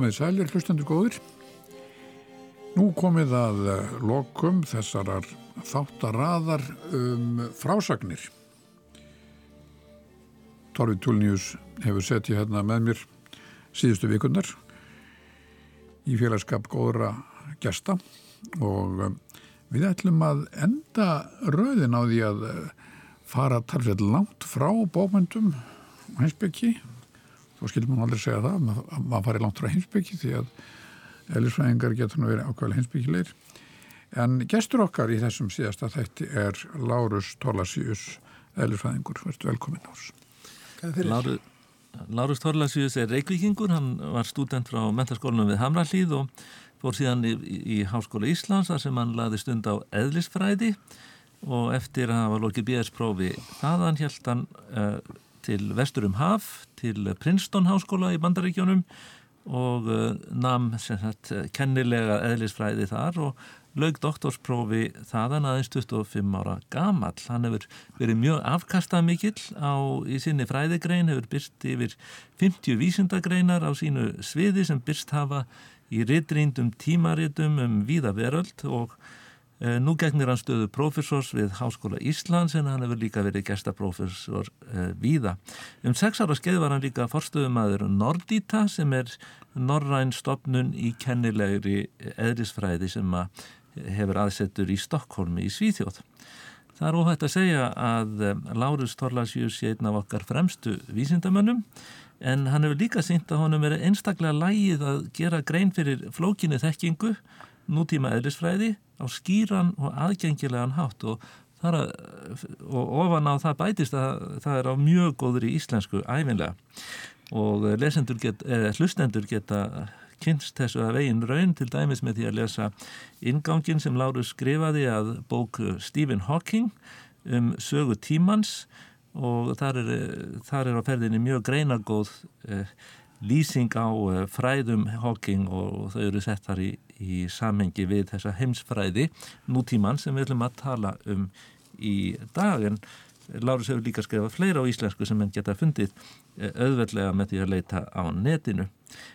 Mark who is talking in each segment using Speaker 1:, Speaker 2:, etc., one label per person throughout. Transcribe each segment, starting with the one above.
Speaker 1: komið sælir hlustendur góður. Nú komið að eh, lokum þessarar þáttaraðar um frásagnir. Torfi Túlnius hefur sett ég hérna með mér síðustu vikundar í félagskap góðra gesta og eh, við ætlum að enda rauðin á því að eh, fara talveg langt frá bókmyndum heimsbyggi þá skilur maður aldrei segja það að maður fari langt frá heimsbyggi því að eðlisfræðingar getur nú verið ákveðlega heimsbyggilegir en gestur okkar í þessum síðasta þætti er Lárus Tólasíus eðlisfræðingur, verður velkominn
Speaker 2: Láru, Lárus Tólasíus er reykvíkingur, hann var student frá mentarskólanum við Hamrallíð og fór síðan í, í Háskóla Íslands þar sem hann laði stund á eðlisfræði. Og eftir að hafa lokið BS-prófi þaðan held hann uh, til Vesturum Haf, til Princeton háskóla í Bandaríkjónum og uh, nam sagt, kennilega eðlisfræði þar og lög doktorsprófi þaðan aðeins 25 ára gamal. Hann hefur verið mjög afkastað mikill á, í sinni fræðigrein, hefur byrst yfir 50 vísindagreinar á sínu sviði sem byrst hafa í ritrýndum tímaritum um víða veröld og Eh, nú gegnir hann stöðu profesors við Háskóla Íslands en hann hefur líka verið gestaprofessor eh, víða. Um sex ára skeið var hann líka forstöðumæður Nordita sem er norræn stopnun í kennilegri eðrisfræði sem hefur aðsettur í Stokkólmi í Svíþjóð. Það er óhægt að segja að eh, Lárus Torlasjús sé einn af okkar fremstu vísindamönnum en hann hefur líka sínt að honum verið einstaklega lægið að gera grein fyrir flókinu þekkingu nútíma eðlisfræði á skýran og aðgengilegan hátt og, að, og ofan á það bætist að það er á mjög góður í íslensku æfinlega og get, hlustendur geta kynst þessu að veginn raun til dæmis með því að lesa ingangin sem Lárus skrifaði að bók Stephen Hawking um sögu tímans. Og þar er, þar er á ferðinni mjög greinagóð eh, lýsing á eh, fræðum Hawking og þau eru sett þar í, í samengi við þessa heimsfræði nútíman sem við ætlum að tala um í daginn. Lárus hefur líka skrifað fleira á íslensku sem henn geta fundið eh, auðveldlega með því að leita á netinu.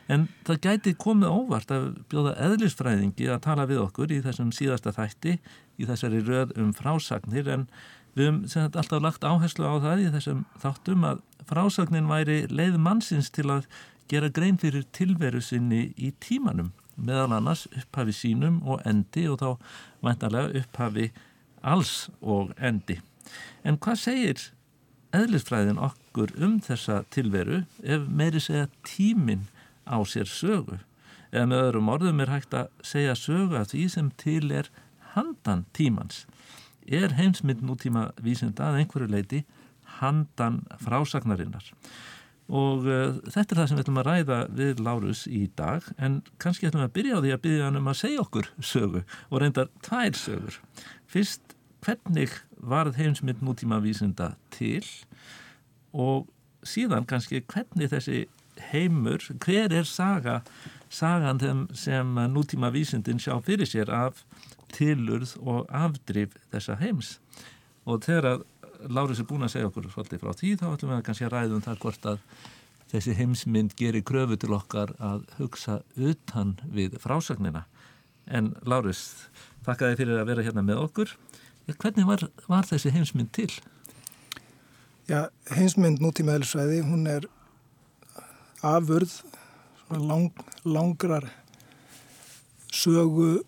Speaker 2: En það gæti komið óvart að bjóða eðlisfræðingi að tala við okkur í þessum síðasta þætti í þessari röð um frásagnir en við höfum alltaf lagt áherslu á það í þessum þáttum að frásagnin væri leið mannsins til að gera grein fyrir tilveru sinni í tímanum meðal annars upphafi sínum og endi og þá væntalega upphafi alls og endi. En hvað segir eðlisfræðin okkur um þessa tilveru ef meiri segja tímin á sér sögu? Eða með öðrum orðum er hægt að segja sögu að því sem til er handan tímans. Er heimsmynd nútíma vísinda að einhverju leiti handan frásagnarinnar? Og uh, þetta er það sem við ætlum að ræða við Lárus í dag en kannski ætlum við að byrja á því að byrja hann um að segja okkur sögu og reyndar tvær sögur. Fyrst hvernig varð heimsmynd nútíma vísinda til? Og síðan kannski hvernig þessi heimur, hver er saga sagan þeim sem nútíma vísindin sjá fyrir sér af tilurð og afdrif þessa heims? Og þegar að Láris er búin að segja okkur svolítið frá því þá ætlum við að kannski að ræðum það hvort að þessi heimsmynd gerir kröfu til okkar að hugsa utan við frásagnina en Láris, þakka þið fyrir að vera hérna með okkur hvernig var, var þessi heimsmynd til?
Speaker 3: Já, heimsmynd nútíma eðlisvæði, hún er afurð lang, langrar sögu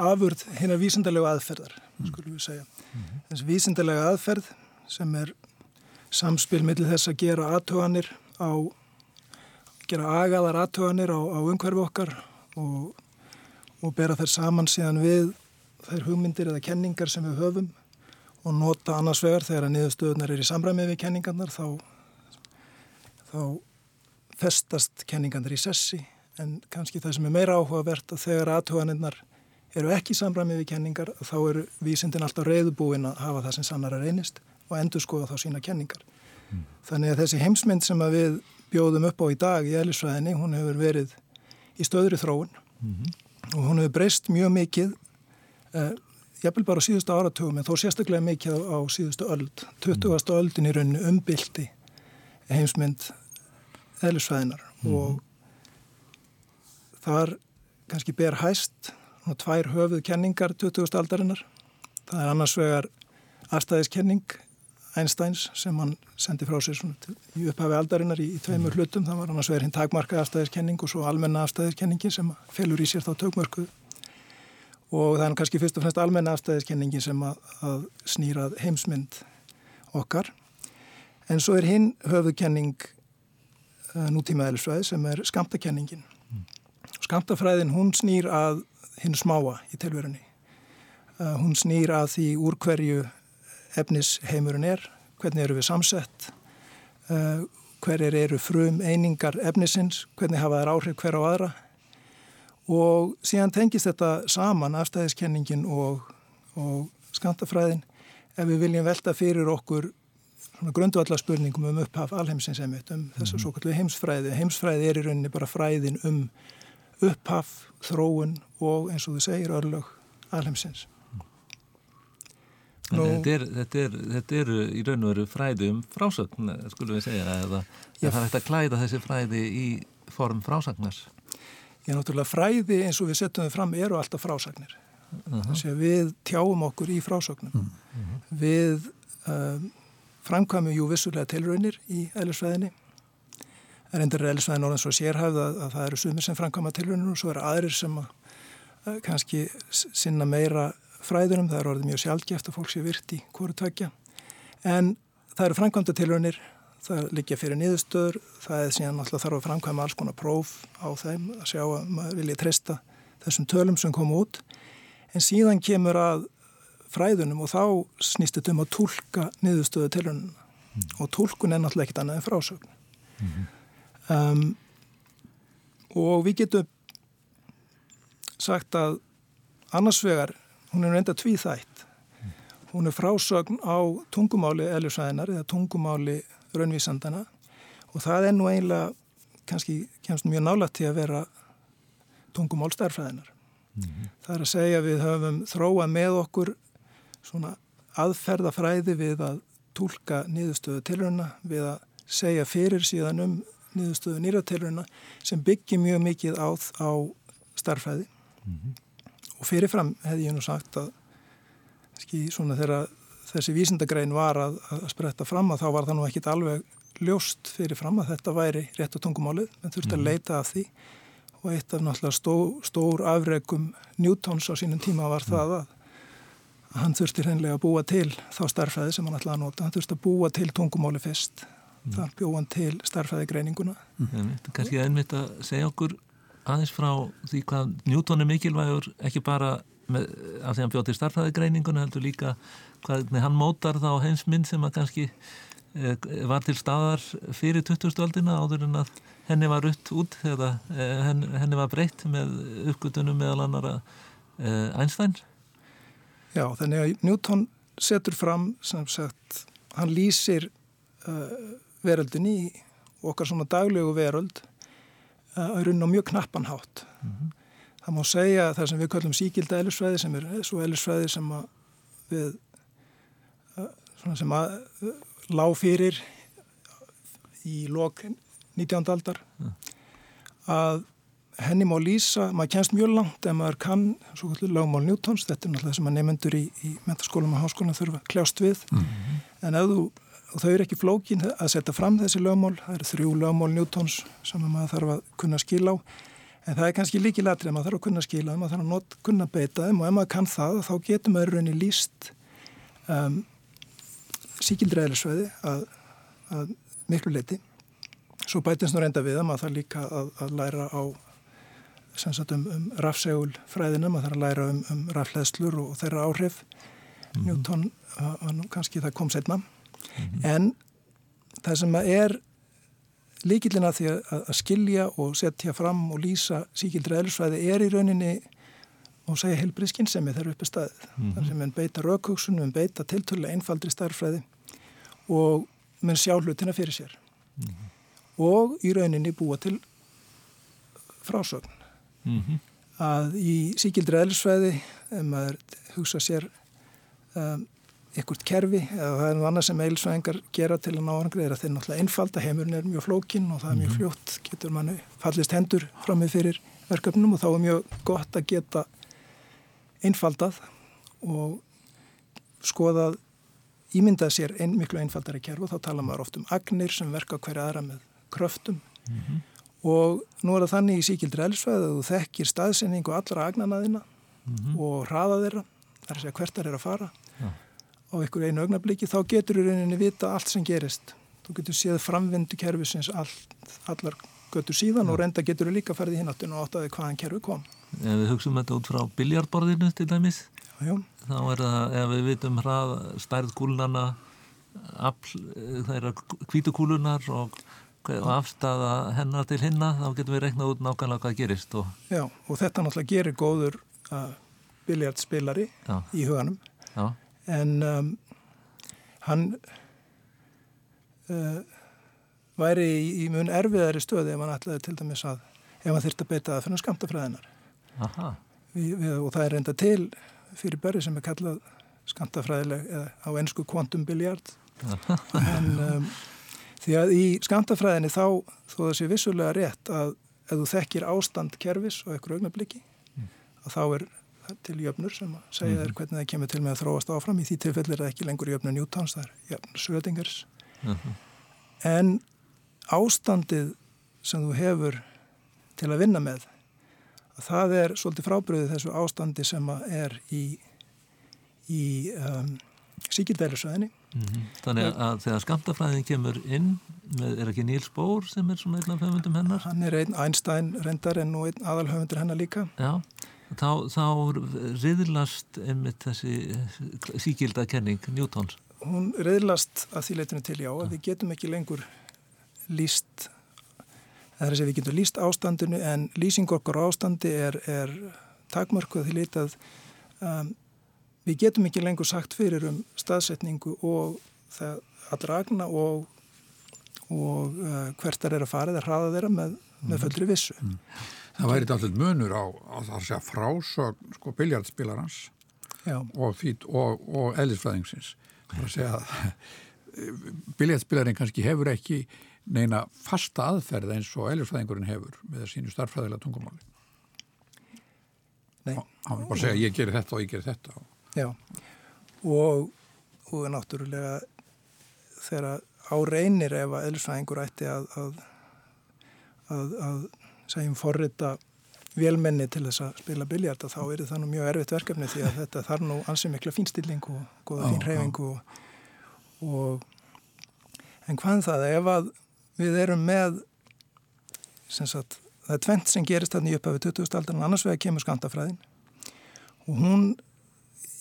Speaker 3: afurð hérna vísindarlega aðferðar mm. skulum við segja mm -hmm. þessi vísindarlega aðferð sem er samspil millir þess að gera aðtöganir á gera agaðar aðtöganir á, á umhverfi okkar og, og bera þær saman síðan við þær hugmyndir eða kenningar sem við höfum og nota annars vegar þegar að niðurstöðunar er í samræmið við kenningarnar þá þá festast kenningarnar í sessi en kannski það sem er meira áhugavert að þegar aðtöðaninnar eru ekki samræmið við kenningar þá eru vísindin alltaf reyðubúin að hafa það sem sannar að reynist og endur skoða þá sína kenningar. Mm. Þannig að þessi heimsmynd sem við bjóðum upp á í dag í eðlisfræðinni, hún hefur verið í stöðri þróun mm -hmm. og hún hefur breyst mjög mikið eh, jafnvel bara á síðustu áratugum en þó sérstaklega mikið á, á síðustu öld 20. Mm. öldin í rauninu umbildi heimsmynd eðlisfæðinar mm -hmm. og þar kannski ber hæst svona tvær höfuð kenningar 20. aldarinnar. Það er annars vegar afstæðiskenning Einsteins sem hann sendi frá sér í upphafi aldarinnar í, í tveimur mhm. hlutum. Það var annars vegar hinn takmarka afstæðiskenning og svo almenna afstæðiskenningi sem felur í sér þá tökmörku og það er kannski fyrst og fremst almenna afstæðiskenningin sem að, að snýrað heimsmynd okkar. En svo er hinn höfuðkenning uh, nútíma eðlisfræði sem er skamtakenningin. Mm. Skamtafræðin hún snýr að hinn smáa í tilverunni. Uh, hún snýr að því úr hverju efnisheimurinn er, hvernig eru við samsett, uh, hverjir eru frum einingar efnisins, hvernig hafa þær áhrif hver á aðra og síðan tengist þetta saman afstæðiskenningin og, og skantafræðin ef við viljum velta fyrir okkur grundvallarspurningum um upphaf alheimsins einmitt, um þess að svo kallu heimsfræði. Heimsfræði er í rauninni bara fræðin um upphaf, þróun og eins og þú segir örlög alheimsins.
Speaker 2: Nú, þetta, er, þetta, er, þetta er í raun og veru fræði um frásögn, skulum við segja, eða það er hægt að klæda þessi fræði í form frásagnars.
Speaker 3: Já, náttúrulega fræði eins og við setjum þau fram eru alltaf frásagnir. Uh -huh. Þess að við tjáum okkur í frásögnum. Uh -huh. Við um, framkvæmum jú vissulega tilraunir í eðlisfræðinni. Það er endur eðlisfræðin orðan svo sérhæfð að, að það eru sumir sem framkvæma tilraunir og svo eru aðrir sem að, að kannski sinna meira fræðunum. Það er orðið mjög sjálfgeft að fólk sé virt í hverju tökja. En það eru framkvæmda tilraunir það liggja fyrir niðurstöður, það er síðan alltaf þarf að framkvæma alls konar próf á þeim að sjá að maður vilja treysta þessum tölum sem koma út en síðan kemur að fræðunum og þá snýst þetta um að tólka niðurstöðu tilhörnuna mm. og tólkun er náttúrulega ekkit annað en frásögn mm -hmm. Um, og við getum sagt að annarsvegar, hún er reynda tvíþætt hún er frásögn á tungumáli eljusæðinar eða tungumáli raunvísandana og það er nú eiginlega kannski kemst mjög nálægt til að vera tungumál starfræðinar. Mm -hmm. Það er að segja við höfum þróað með okkur svona aðferðafræði við að tólka niðurstöðu tilröna, við að segja fyrir síðan um niðurstöðu nýratilröna sem byggir mjög mikið á, á starfræði mm -hmm. og fyrirfram hefði ég nú sagt að svona þegar þessi vísindagrein var að, að spretta fram að þá var það nú ekkit alveg ljóst fyrir fram að þetta væri rétt á tungumálið, en þurfti mm. að mhm. leita af því og eitt af náttúrulega stó, stór afregum Newtons á sínum tíma var mm. það að, að hann þurfti hreinlega að búa til þá starfræði sem hann ætlaði að nota, hann þurfti að búa til tungumáli fyrst, mm. þar bjóð hann til starfræði greininguna.
Speaker 2: Kanski einmitt að segja okkur aðeins frá því hvað Newton er mikilvægur, ekki bara með, af því að hann bjóð til starfræði greininguna heldur líka hvernig hann mótar þá heimsmynd sem að kannski eh, var til staðar fyrir 20. aldina áður en að henni var rutt út eða eh, henni var breytt með uppgötunum meðal annara eh, Einstein
Speaker 3: Já, þannig að Newton setur fram sem sagt, hann lýsir uh, veröldin í okkar svona daglegu veröld að runna mjög knappan hátt mm -hmm. það má segja það sem við kallum síkilda elisfræði sem er svo elisfræði sem við sem að lág fyrir í lok 19. aldar að henni má lýsa, maður kennst mjög langt ef maður kann, svo kallir lagmál Newtons, þetta er náttúrulega sem að nefnendur í, í mentaskólum og háskólan þurfa kljást við mm -hmm. en ef þú, og þau eru ekki flókin að setja fram þessi lagmál, það eru þrjú lagmál Newtons sem maður þarf að kunna skila á, en það er kannski líki latri að maður þarf að kunna skila, maður þarf að not, kunna beita þeim og ef maður kann það, þá getur maður rauninni líst um, síkildræðilisvæði að, að miklu leiti. Svo bætins nú reynda við að maður þarf líka að, að læra á sagt, um, um rafsegul fræðina, maður þarf að læra um, um rafleðslur og þeirra áhrif. Mm -hmm. Newton, að, að kannski það kom setna. Mm -hmm. En það sem er líkillina því að skilja og setja fram og lýsa síkildræðilisvæði er í rauninni og segja heilbrið skinnsemi þegar uppi staðið. Mm -hmm. Þar sem enn beita raukvöksunum, enn beita tiltölu einfaldri starfræði og menn sjá hlutina fyrir sér. Mm -hmm. Og í rauninni búa til frásögn. -hmm. Að í síkildri eðlisfræði, ef maður hugsa sér um, ykkurt kerfi eða það er nú annað sem eilsvæðingar gera til að ná árangri er að þeir náttúrulega einfalda heimurinn er mjög flókin og það er mjög mhm. fljótt getur manni fallist hendur fram með fyrir verkefnum og þá er mjög gott að geta einfaldað og skoðað ímyndað sér ein, miklu einfaldari kerf og þá tala maður oft um agnir sem verka hverja aðra með kröftum mm -hmm. og nú er það þannig í síkildri elsvæð að þú þekkir staðsynningu allra agnanaðina mm -hmm. og hraða þeirra, þar er að hvert á einhver einu augnabliki, þá getur þú rauninni vita allt sem gerist. Þú getur séð framvindu kerfisins all, allar götur síðan ja. og reynda getur þú líka ferðið hinnattun og áttaði hvaðan kerfi kom.
Speaker 2: Ef við hugsaum þetta út frá biljardborðinu til dæmis, já, já. þá er það, ef við vitum hrað, stærð kúlunana, afl, það er kvítukúlunar og afstafa hennar til hinna þá getum við reknað út nákvæmlega hvað gerist og...
Speaker 3: Já, og þetta náttúrulega gerir góður uh, biljartspilari í huganum Já. En um, hann uh, væri í, í mun erfiðari stöði ef hann ætlaði til dæmis að ef hann þurfti að beita það fyrir skamtafræðinar við, við, og það er reynda til fyrir börri sem er kallað skamtafræðileg eða á ennsku quantum biljard en um, því að í skamtafræðinni þá þó það sé vissulega rétt að ef þú þekkir ástand kervis og ekkur augnabliki að þá er til jöfnur sem að segja þér mhm. hvernig það kemur til með að þróast áfram í því tilfellir er það ekki lengur jöfnur Newtons, það er jöfnur Schrödingers uh mhm. -huh. en ástandið sem þú hefur til að vinna með að það er svolítið frábriðið þessu ástandi sem er í í um, síkildælusöðinni
Speaker 2: mm -hmm. Þannig að þegar skamtafræðin kemur inn er ekki Níls Bór sem er svona einn af höfundum hennar?
Speaker 3: Hann er einn Einstein reyndar en nú einn aðal höfundur hennar líka
Speaker 2: Já þá, þá riðlast einmitt þessi síkildakenning Newtons?
Speaker 3: Hún riðlast að því leitinu til já að við getum ekki lengur líst það er að við getum líst ástandinu en lýsing okkar ástandi er, er takmörkuð því leitað um, við getum ekki lengur sagt fyrir um staðsetningu og það allra agna og, og uh, hvert það er að fara eða hraða þeirra með, með mhm. fullri vissu mm.
Speaker 1: Það væri alltaf munur á að frásögn sko biljartspilarans og, og, og eðlisfræðingsins. Það er að segja að biljartspilarinn kannski hefur ekki neina fasta aðferð eins og eðlisfræðingurinn hefur með sínu starfræðilega tungumáli. Nei. Það er bara að segja ég gerir þetta og ég gerir þetta.
Speaker 3: Já og, og náttúrulega þegar á reynir ef að eðlisfræðingur ætti að, að, að, að segjum forrita velmenni til þess að spila biljarda þá er það nú mjög erfitt verkefni því að þetta þarf nú ansið mikla fínstilling og goða fín reyfing og, og en hvað er það ef að við erum með sagt, það er tvent sem gerist þarna í upphafið 20. aldar annars vegar kemur skandafræðin og hún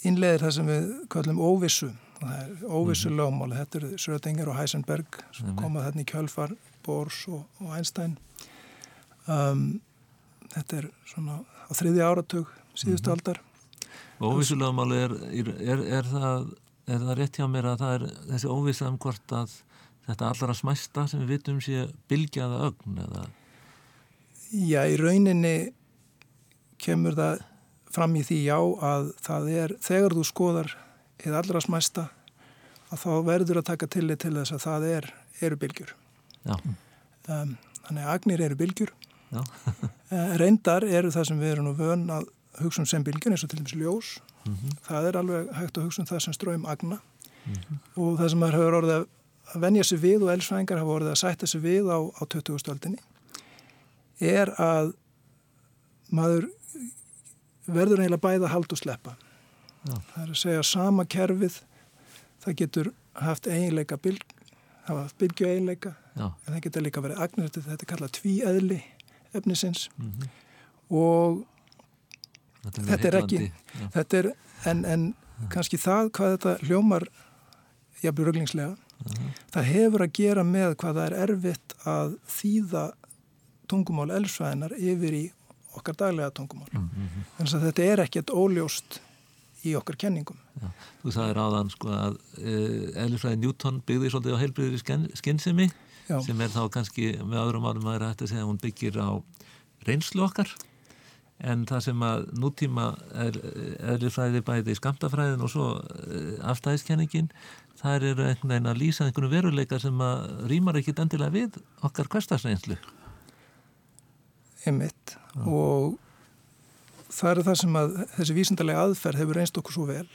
Speaker 3: innleðir það sem við kallum óvissu og það er óvissu mm -hmm. lögmáli þetta eru Schrödinger og Heisenberg sem mm -hmm. komað þarna í kjölfar Bors og, og Einstein Um, þetta er svona á þriði áratug síðustu mm -hmm. aldar.
Speaker 2: Óvissulega máli er, er, er, það, er það rétt hjá mér að það er þessi óvissað um hvort að þetta allra smæsta sem við vitum sé bilgjaða ögn eða?
Speaker 3: Já, í rauninni kemur það fram í því já að það er þegar þú skoðar eða allra smæsta að þá verður að taka tillit til þess að það er, eru bilgjur. Um, þannig að agnir eru bilgjur Eh, reyndar eru það sem við erum nú vön að hugsa um sem bylgjun eins og til dæmis ljós mm -hmm. það er alveg hægt að hugsa um það sem ströym agna mm -hmm. og það sem maður hefur orðið að venja sig við og elsfængar hafa orðið að sætta sig við á, á 20. stöldinni er að maður verður eiginlega bæða hald og sleppa Já. það er að segja sama kerfið það getur haft eiginleika bylg, hafa bylgju eiginleika en það getur líka verið agnir þetta er kallað tvíeðli efnisins mm -hmm. og þetta er, þetta er ekki ja. þetta er, en, en ja. kannski það hvað þetta hljómar jafnveg röglingslega uh -huh. það hefur að gera með hvað það er erfitt að þýða tungumál elsvæðinar yfir í okkar daglega tungumál mm -hmm. þannig að þetta er ekkert óljóst í okkar kenningum
Speaker 2: Já, Þú sagði ráðan sko að eh, Elisfræði Newton byggði svolítið á heilbriðri skinnsemi Já. sem er þá kannski með öðrum árum að er hægt að hún byggir á reynslu okkar en það sem að nútíma eðlifræði bæði skamtafræðin og svo eh, afstæðiskenningin það eru einhvern veginn að lýsa einhvern veruleika sem að rýmar ekkit endilega við okkar hverstagsreynslu
Speaker 3: Emmitt og það er það sem að þessi vísindarlega aðferð hefur reynst okkur svo vel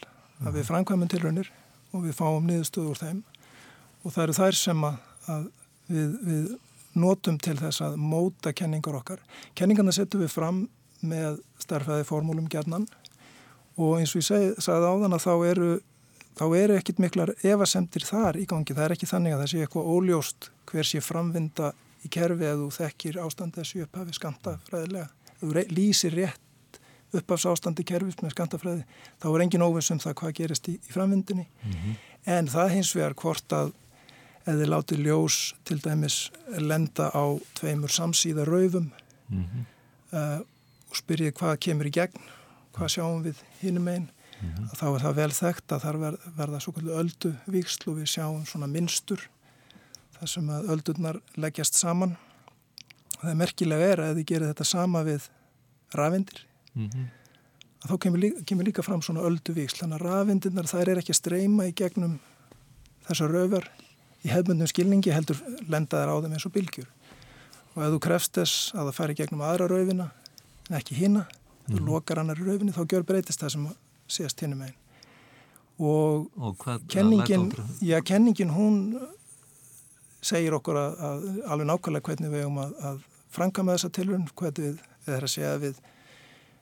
Speaker 3: að við framkvæmum tilraunir og við fáum niðurstöður úr þeim. Og það eru þær sem að, að við, við notum til þess að móta kenningar okkar. Kenningarna setjum við fram með starfæði formúlum gerðnan og eins og ég sagði áðan að þá eru, þá eru ekkit miklar evasemtir þar í gangi. Það er ekki þannig að það sé eitthvað óljóst hver sé framvinda í kerfi eða þú þekkir ástand þessu upphafi skantafræðilega. Þú lýsir rétt uppafs ástandi kerfis með skantafræði þá er engin óviss um það hvað gerist í, í framvindinni mm -hmm. en það hins vegar hvort að eða látið ljós til dæmis lenda á tveimur samsíða raufum mm -hmm. uh, og spyrjið hvað kemur í gegn hvað sjáum við hinnum einn mm -hmm. þá er það vel þekkt að þar verða, verða svo kallu öldu viksl og við sjáum svona minnstur þar sem að öldurnar leggjast saman og það er merkilega er að þið gerir þetta sama við rafindir mm -hmm. þá kemur líka, kemur líka fram svona öldu viksl þannig að rafindirnar þær er ekki að streyma í gegnum þessar raufar í hefmyndum skilningi heldur lendaðar á þeim eins og bylgjur og ef þú krefst þess að það færi gegnum aðra raufina en ekki hína mm. þú mhm. lokar annar raufinni þá gjör breytist það sem sést hinnum einn og,
Speaker 2: og hvað,
Speaker 3: kenningin já, kenningin hún segir okkur að, að alveg nákvæmlega hvernig við hefum að, að framkvæma þessa tilvörn hvernig við, eða að segja að við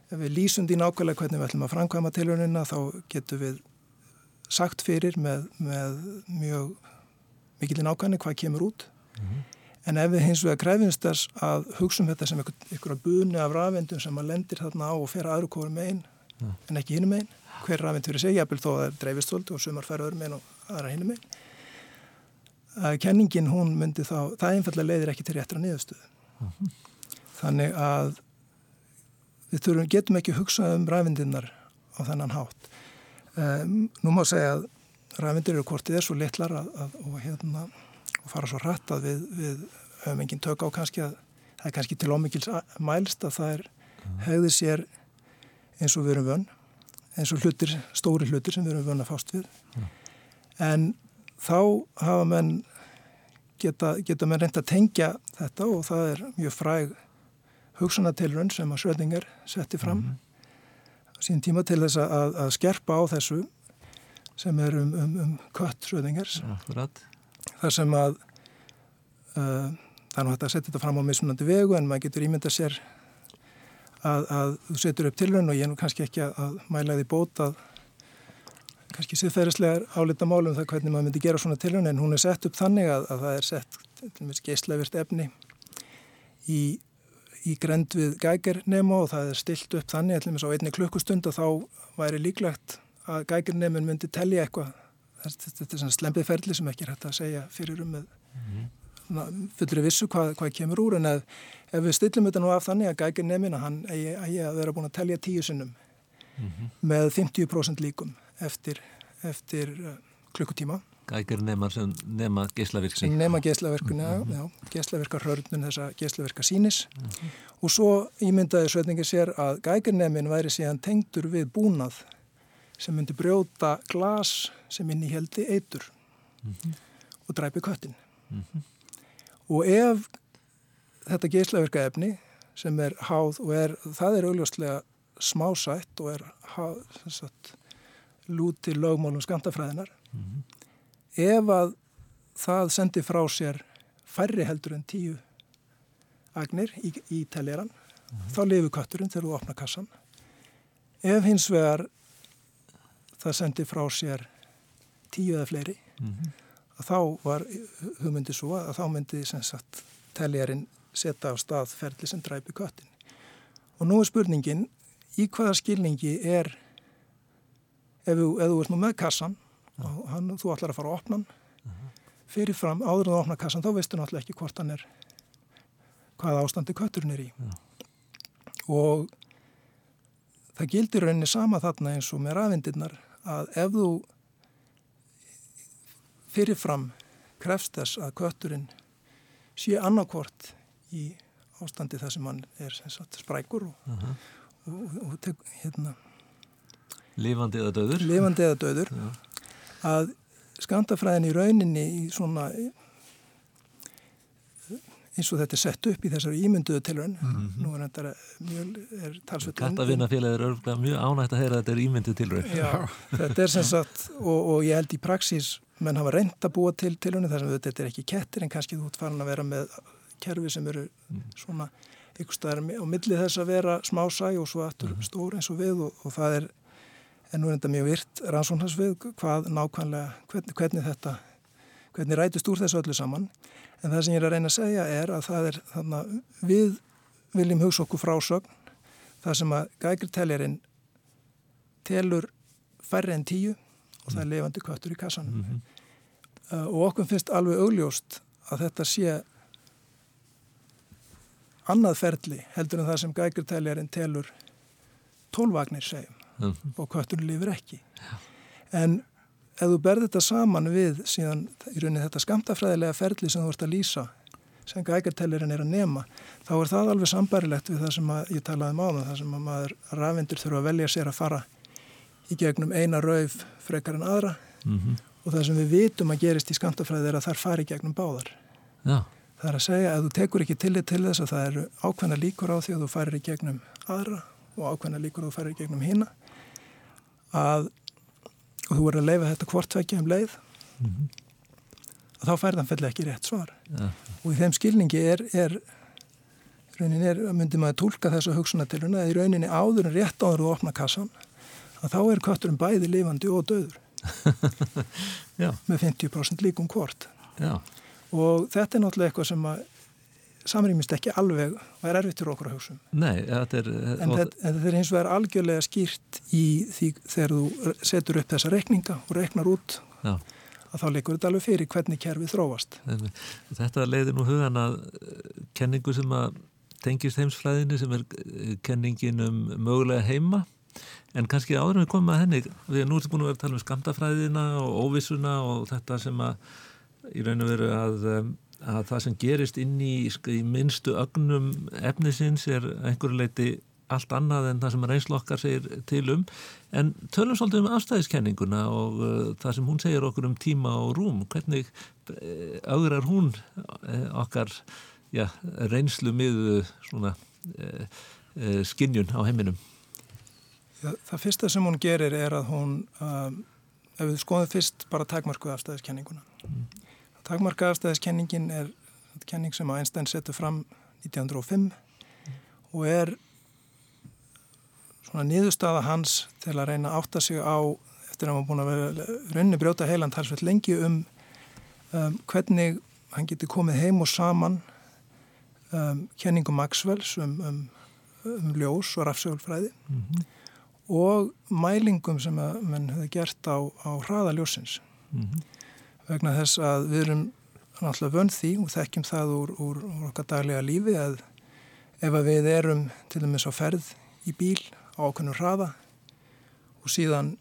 Speaker 3: ef við lýsum því nákvæmlega hvernig við ætlum að framkvæma tilvörnina þá getum við sagt fyrir með, með mjög mikilinn ákvæmni hvað kemur út mm -hmm. En ef við hins vegar krefjumst þess að hugsa um þetta sem einhverja buni af rafendum sem að lendir þarna á og fer aðru kóru megin ja. en ekki hinn megin, hver rafend fyrir sig, jafnvel þó að það er dreifistöldu og sumar fer öðru megin og aðra hinn megin. Að kenningin hún myndi þá, það einfallega leiðir ekki til réttra niðurstöðu. Uh -huh. Þannig að við þurfum, getum ekki hugsað um rafendinnar á þennan hátt. Um, nú má segja að rafendir eru kortið er svo litlar að, að og hérna og fara svo hratt að við, við höfum engin tök á kannski að það er kannski til ómikils mælst að það er hegðið sér eins og við erum vönn eins og hlutir, stóri hlutir sem við erum vönn að fást við ja. en þá hafa menn geta, geta menn reynd að tengja þetta og það er mjög fræg hugsunatilrönn sem að Schrödinger setti fram mm -hmm. sín tíma til þess að, að skerpa á þessu sem er um, um, um kött Schrödingers.
Speaker 2: Ja,
Speaker 3: þar sem að uh, það er náttúrulega að setja þetta fram á mismunandi vegu en maður getur ímynda sér að, að þú setur upp tilhörn og ég er nú kannski ekki að, að mæla því bót að kannski siðferðislegar álita málum það hvernig maður myndi gera svona tilhörn en hún er sett upp þannig að, að það er sett geistlevirt efni í, í grend við gækernemo og það er stilt upp þannig allir með svo einni klukkustund og þá væri líklegt að gækernemin myndi tellja eitthvað þetta er svona slempið ferli sem ekki er hægt að segja fyrir um með mm -hmm. fullri vissu hvað, hvað kemur úr en ef, ef við stillum þetta nú af þannig að gækir nefnin að hann eigi, að vera búin að telja tíu sinnum mm -hmm. með 50% líkum eftir, eftir uh, klukkutíma
Speaker 2: Gækir nema sem nema geyslavirkni
Speaker 3: Nema geyslavirkni, mm -hmm. já, geyslavirkar hörnun þessa geyslavirkar sínis mhm. og svo ímyndaði Sveitingir sér að gækir nefnin væri síðan tengdur við búnað sem myndi brjóta glas sem inn í heldi eitur mm -hmm. og dræpi köttin. Mm -hmm. Og ef þetta geyslaverka efni sem er háð og er, það er augljóslega smásætt og er háð, sagt, lúti lögmálum skamtafræðinar, mm -hmm. ef að það sendi frá sér færri heldur en tíu agnir í, í teljaran, þá lifur kötturinn þegar þú opna kassan. Ef hins vegar það sendi frá sér tíu eða fleiri mm -hmm. að þá var hugmyndi svo að þá myndi sagt, teljarinn setja á stað ferli sem dræpi köttin og nú er spurningin í hvaða skilningi er ef þú, ef þú ert nú með kassan og hann, þú ætlar að fara að opna hann uh -huh. fyrirfram áður en þú opna kassan þá veistu náttúrulega ekki hvort hann er hvaða ástandi kötturinn er í -huh. og það gildir rauninni sama þarna eins og með rafindirnar að ef þú fyrirfram krefst þess að kötturinn sé annarkvort í ástandi þar sem hann er sagt, sprækur og, uh -huh. og, og tek, hérna
Speaker 2: Lifandi eða döður
Speaker 3: Lifandi eða döður að skandafræðin í rauninni í svona eins og þetta er sett upp í þessari ímynduðu tilvön mm -hmm. nú er þetta mjög er talsveit
Speaker 2: Kattavinnafélag er örgulega mjög ánægt að heyra að þetta er ímynduðu tilvön
Speaker 3: Já, þetta er sem sagt og, og ég held í praxís menn hafa reynd að búa til tilvönu þar sem þetta er ekki kettir en kannski þú ert farin að vera með kerfi sem eru mm. svona ykkur staðar á millið þess að vera smásæg og svo aftur mm -hmm. stór eins og við og, og það er en nú er þetta mjög virt rannsóknarsvið hvað nákvæmlega, hvernig, hvernig þetta hvernig rætist úr þessu öllu saman. En það sem ég er að reyna að segja er að það er þannig að við viljum hugsa okkur frásögn það sem að gægirteljarinn telur færri en tíu og það er levandi köttur í kassanum. Mm -hmm. uh, og okkur finnst alveg augljóst að þetta sé annað ferli heldur en það sem gægirteljarinn telur tólvagnir segjum mm -hmm. og kötturinn lifir ekki. En ef þú berði þetta saman við síðan í rauninni þetta skamtafræðilega ferli sem þú vart að lýsa sem gækartellirinn er að nema þá er það alveg sambærilegt við það sem ég talaði um áðan það sem að maður rafindur þurfa að velja sér að fara í gegnum eina rauf frekar en aðra mm -hmm. og það sem við vitum að gerist í skamtafræði er að þar fari gegnum báðar Já. það er að segja að þú tekur ekki tillit til þess að það eru ákveðna líkur á því að þú farir í gegnum aðra og ákveðna líkur að þú farir í gegnum hína að og þú er að leifa þetta hvortveikja um leið mm -hmm. og þá færðan fellir ekki rétt svar ja. og í þeim skilningi er, er raunin er, myndir maður tólka þessu hugsunatiluna að í rauninni áður en rétt áður og opna kassan að þá er kötturum bæði lifandi og döður með 50% líkum hvort Já. og þetta er náttúrulega eitthvað sem að samrýmist ekki alveg og er erfitt fyrir okkur að hugsa um.
Speaker 2: Nei, þetta er...
Speaker 3: En, þetta, en þetta er eins og er algjörlega skýrt í því þegar þú setur upp þessa rekninga og reknar út Já. að þá leikur þetta alveg fyrir hvernig kerfið þróast.
Speaker 2: Þetta leiðir nú hugan að eh, kenningu sem að tengist heimsflæðinni sem er eh, kenningin um mögulega heima en kannski áður við komum að henni við erum nú búin að vera að tala um skamtafræðina og óvissuna og þetta sem að í raun og veru að um, að það sem gerist inn í, í minnstu ögnum efnisins er einhverju leiti allt annað en það sem reynslokkar segir til um. En tölum svolítið um afstæðiskenninguna og uh, það sem hún segir okkur um tíma og rúm. Hvernig uh, augrar hún uh, okkar ja, reynslu miðu svona uh, skinnjun á heiminum?
Speaker 3: Ja, Það fyrsta sem hún gerir er að hún um, ef við skoðum fyrst bara takmarkuð afstæðiskenninguna. Mm. Takmarkaðarstæðiskenningin er kenning sem Einstein setur fram 1905 og er svona niðurstaða hans til að reyna að átta sig á eftir að var búin að vera rauninni brjóta heiland halsveit lengi um, um hvernig hann getur komið heim og saman um, kenningum Maxwells um, um, um ljós og rafsegulfræði mm -hmm. og mælingum sem að mann hefði gert á, á hraðaljósins mm -hmm vegna þess að við erum náttúrulega vönd því og þekkjum það úr, úr, úr okkar daglega lífi að ef að við erum til dæmis á ferð í bíl á okkunnum hraða og síðan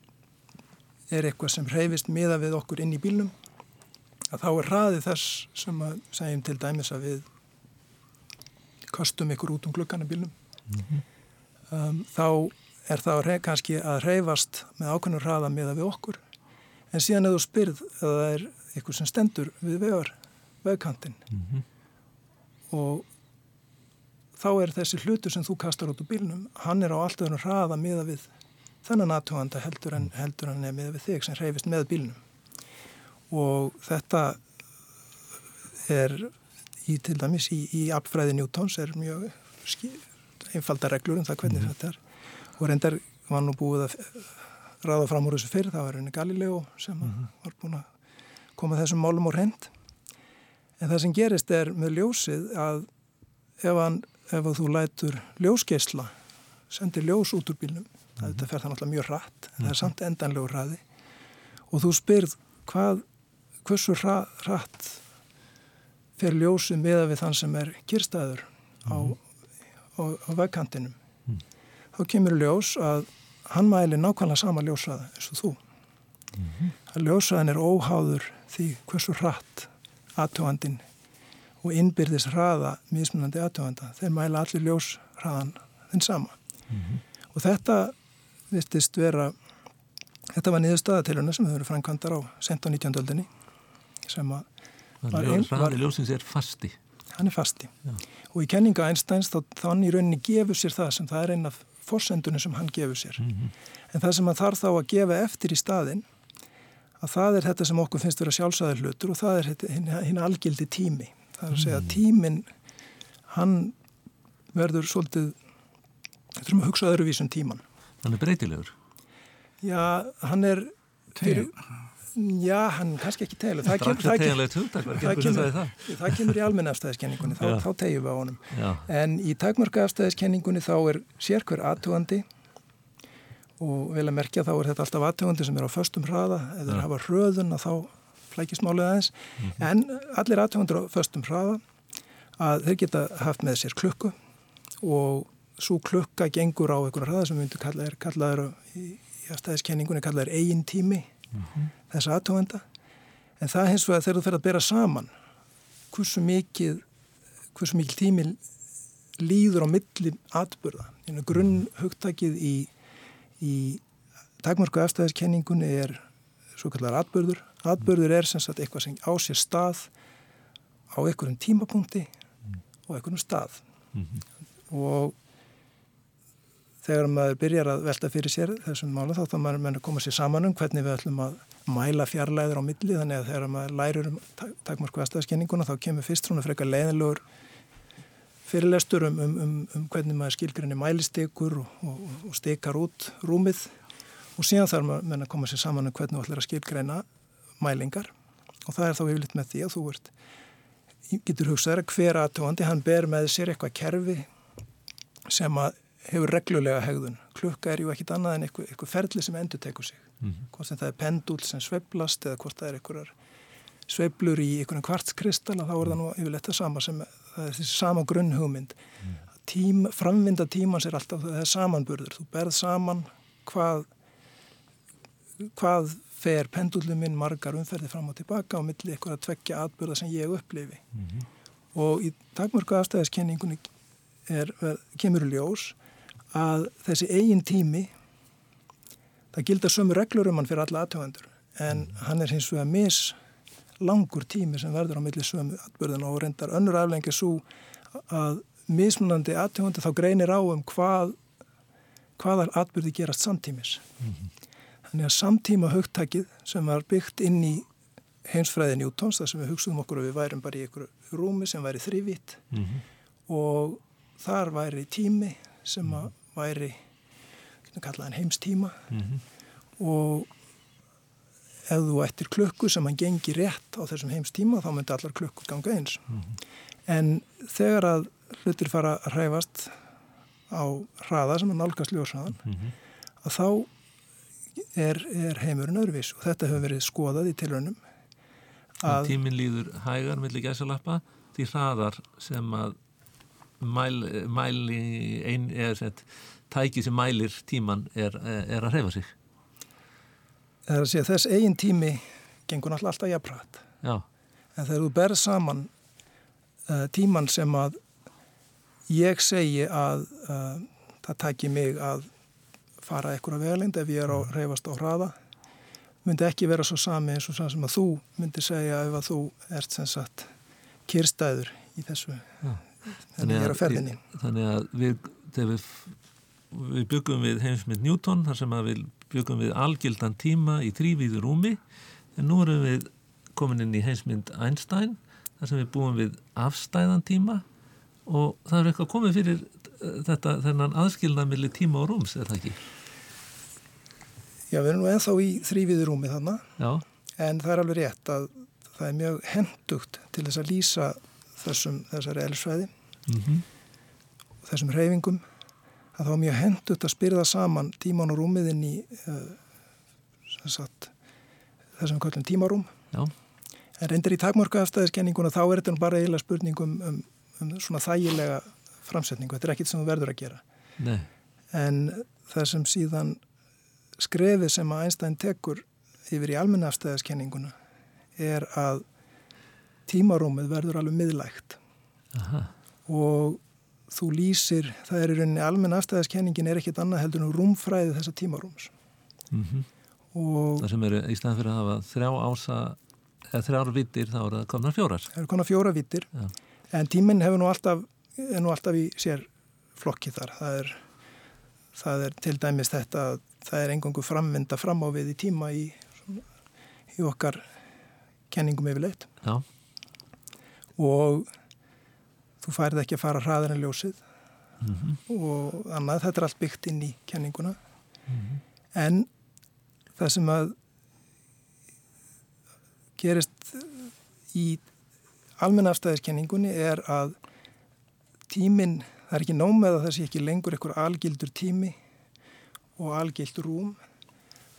Speaker 3: er eitthvað sem hreyfist miða við okkur inn í bílnum að þá er hraði þess sem að segjum til dæmis að við kostum ykkur út um glukkan í bílnum mm -hmm. um, þá er það kannski að hreyfast með ákveðnum hraða miða við okkur en síðan ef þú spyrð að það er eitthvað sem stendur við vegar vegkantinn mm -hmm. og þá er þessi hlutur sem þú kastar út úr bílnum hann er á allt öðrum hraða miða við þennan aðtúanda heldur en heldur hann er miða við þig sem hreyfist með bílnum og þetta er í til dæmis í, í apfræði Newtons er mjög einfalda reglur um það hvernig mm -hmm. þetta er og reyndar var nú búið að ræða fram úr þessu fyrir, það var henni Galileo sem mm -hmm. var búin að koma þessum málum úr hend en það sem gerist er með ljósið að ef, hann, ef þú lætur ljósgeisla sendir ljós út úr bílnum mm -hmm. þetta fer það náttúrulega mjög rætt en mm -hmm. það er mhm. samt endanlegu ræði og þú spyrð hvað hversu rætt fer ljósið meða við þann sem er kyrstaður á, mhm. á, á vegkantinum mhm. þá kemur ljós að hann mæli nákvæmlega sama ljósraða eins og þú mm -hmm. að ljósraðin er óháður því hversu hratt aðtöfandin og innbyrðis hraða mismunandi aðtöfanda þeir mæla allir ljósraðan þinn sama mm -hmm. og þetta vistist vera þetta var niðurstaðatiluna sem hefur verið framkvæmdar á sent á 19. öldinni sem að
Speaker 2: Ræði ljósins er fasti
Speaker 3: hann er fasti Já. og í kenninga Einsteins þá þannig í rauninni gefur sér það sem það er einn af forsendunum sem hann gefur sér mm -hmm. en það sem hann þarf þá að gefa eftir í staðin að það er þetta sem okkur finnst vera sjálfsæðir hlutur og það er hinn algildi tími. Það er að segja að mhm. tímin hann verður svolítið við þurfum að hugsa öðruvísum tíman
Speaker 2: Hann er breytilegur.
Speaker 3: Já, hann er fyrir, Já, hann kannski ekki teglu
Speaker 2: Það, það,
Speaker 3: það, það kemur í almenna afstæðiskenningunni þá, þá tegjum við á honum. Já. en í takmörka afstæðiskenningunni þá er sérkver aðtugandi og vel að merkja þá er þetta alltaf aðtugandi sem er á föstum hraða eða ja. hafa hröðun að þá flækist málið aðeins mm -hmm. en allir aðtugandur á föstum hraða að þeir geta haft með sér klukku og svo klukka gengur á einhverja hraða sem við myndum kalla er kallaður í, afstæðiskenningunni kallaður eigin tími mm -hmm. þess aðtuganda en það hins vegar þegar þú fer að bera saman hversu mikið hversu mikið tími líður á milli atbyrða grunn hugtakið í, í takmörku afstæðiskenningunni er svo kallar atbyrður atbyrður er sem sagt eitthvað sem á sér stað á einhverjum tímapunkti og einhverjum stað. Mm -hmm. og þegar maður byrjar að velta fyrir sér þessum mála þá þá maður menn að koma sér saman um hvernig við ætlum að mæla fjarlæður á milli. Þannig að þegar maður lærir um takmarku aðstæðaskenninguna þá kemur fyrst svona frekar leiðilegur fyrirlestur um, um, um, um hvernig maður skilgrinni mælistekur og, og, og stekar út rúmið og síðan þarf maður að koma sér saman um hvernig þú ætlar að skilgreina mælingar og það er þá yfirleitt með því að þú ert getur hugsaður að hver aðtóandi hann ber með sér eitthvað kerfi sem að hefur reglulega hegðun. Klukka er ju ekkit annað en eitthvað, eitthvað ferli sem endur tekur sig. Mm -hmm. Hvort sem það er pendul sem sveiblast eða hvort það er eitthvað sveiblur í einhvern kvartskristall þá er það nú yfirleitt það sama sem það er þessi sama grunnhugmynd. Mm. Tím, framvinda tímans er alltaf það er samanburður. Þú berð saman hvað hvað fer pendulum minn margar umferði fram og tilbaka og milli eitthvað að tvekja atbyrða sem ég upplifi. Mm -hmm. Og í takmörku afstæðiskenningunni er, kemur ljós að þessi eigin tími það gildar sömu reglur um hann fyrir alla aðtöfandur en hann er hins vegar mis langur tími sem verður á milli sömu atbyrðin og reyndar önnur aflengi svo að mismunandi aðtöfandur þá greinir á um hvað hvaðar atbyrði gerast samtímis mm -hmm. þannig að samtíma högtækið sem var byggt inn í heimsfræðin Jútons þar sem við hugsaðum okkur og við værum bara í einhverju rúmi sem væri þrývitt mm -hmm. og þar væri tími sem að væri heimstíma mm -hmm. og ef þú ættir klukku sem hann gengi rétt á þessum heimstíma þá myndi allar klukkur ganga eins mm -hmm. en þegar að hlutir fara að hræfast á hraða sem er nálgast ljósaðan mm -hmm. að þá er, er heimurinn öðruvís og þetta hefur verið skoðað í tilrönum
Speaker 2: Tímin líður hægar millir gæsalappa því hraðar sem að mæl, mæli ein, eða sett tæki sem mælir tíman er, er að hreyfa sig
Speaker 3: Það er að segja þess eigin tími gengur náttúrulega alltaf jafnrætt en þegar þú berð saman uh, tíman sem að ég segi að uh, það tæki mig að fara eitthvað vegleind ef ég er á mm. reyfast á hraða myndi ekki vera svo sami eins og sem að þú myndi segja ef að þú ert sem sagt kyrstæður í þessu Já.
Speaker 2: þannig að, að, þannig að við, við við byggum við heimsmynd Newton þar sem við byggum við algildan tíma í þrývíðu rúmi en nú erum við komin inn í heimsmynd Einstein þar sem við búum við afstæðan tíma og það er eitthvað komið fyrir eh, þetta þennan aðskilnaðmili tíma og rúms, er það ekki?
Speaker 3: Já, við erum nú enþá í þrývíðu rúmi þannig Já. en það er alveg rétt að það er mjög hendugt til þess að lýsa þessum, þessari elsvæði mm -hmm. og þessum reyfingum að þá er mjög hendut að spyrða saman tíman og rúmiðinn í uh, þessum kvöldum tímarúm Já. en reyndir í takmörku afstæðiskenninguna þá er þetta bara eiginlega spurningum um, um svona þægilega framsetningu, þetta er ekkit sem þú verður að gera Nei. en það sem síðan skrefið sem að Einstein tekur yfir í almenna afstæðiskenninguna er að tímarúmið verður alveg miðlægt Aha. og þú lýsir, það er í rauninni almenn afstæðiskenningin er ekkit annað heldur en rúmfræði þessa tímarúms.
Speaker 2: Mm -hmm. Það sem eru í staðan fyrir að hafa þrjá ása, eða þrjára vittir þá eru það konar fjórar.
Speaker 3: Það eru konar fjóra vittir, ja. en tíminn hefur nú alltaf, er nú alltaf í sér flokki þar. Það er, það er til dæmis þetta að það er engangu framvinda fram á við í tíma í, í okkar kenningum yfirleitt. Já. Og þú færði ekki að fara hraðar en ljósið mm -hmm. og annað, þetta er allt byggt inn í kenninguna mm -hmm. en það sem að gerist í almennafstæðiskenningunni er að tíminn, það er ekki nómið að það sé ekki lengur einhver algildur tími og algildur rúm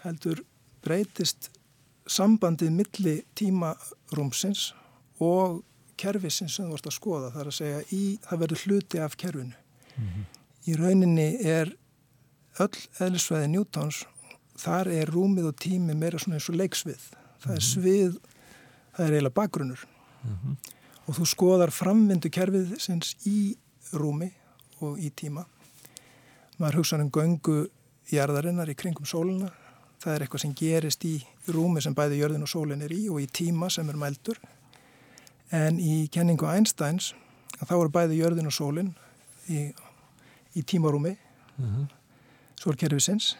Speaker 3: heldur breytist sambandið milli tímarúmsins og kerfisins sem þú vart að skoða, það er að segja í, það verður hluti af kerfinu. Mm -hmm. Í rauninni er öll eðlisvæði Newtons, þar er rúmið og tími meira svona eins og leiksvið. Það er mhm. svið, það er eiginlega bakgrunnur. Mm -hmm. Og þú skoðar framvindu kerfið sinns í rúmi og í tíma. Maður hugsa um göngu jarðarinnar í kringum sóluna. Það er eitthvað sem gerist í rúmi sem bæði jörðin og sólin er í og í tíma sem er mældur en í kenningu Einsteins þá eru bæði jörðin og sólinn í, í tímarúmi uh mhm. -huh. sólkerfisins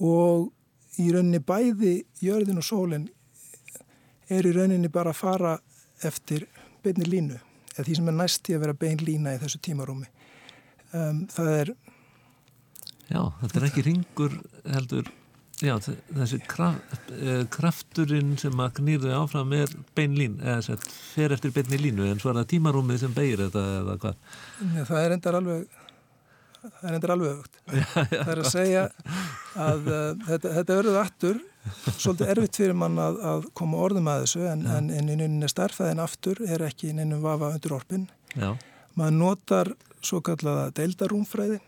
Speaker 3: og í rauninni bæði jörðin og sólinn er í rauninni bara að fara eftir beinni línu eða því sem er næst í að vera bein lína í þessu tímarúmi um, það er
Speaker 2: Já, þetta er ekki ringur heldur Já, þessi kraf, eh, krafturinn sem að knýrðu áfram er beinlín, eða sett, fer eftir beinni línu en svo er það tímarúmið sem beigir þetta eða hvað?
Speaker 3: Já, það er endar alveg það er endar alveg aukt það er að segja að uh, þetta, þetta verður aftur svolítið erfitt fyrir mann að, að koma orðum að þessu en, en, en í nynni starfæðin aftur er ekki í nynni vafa undir orpin. Já. maður notar svo kallaða deildarúmfræði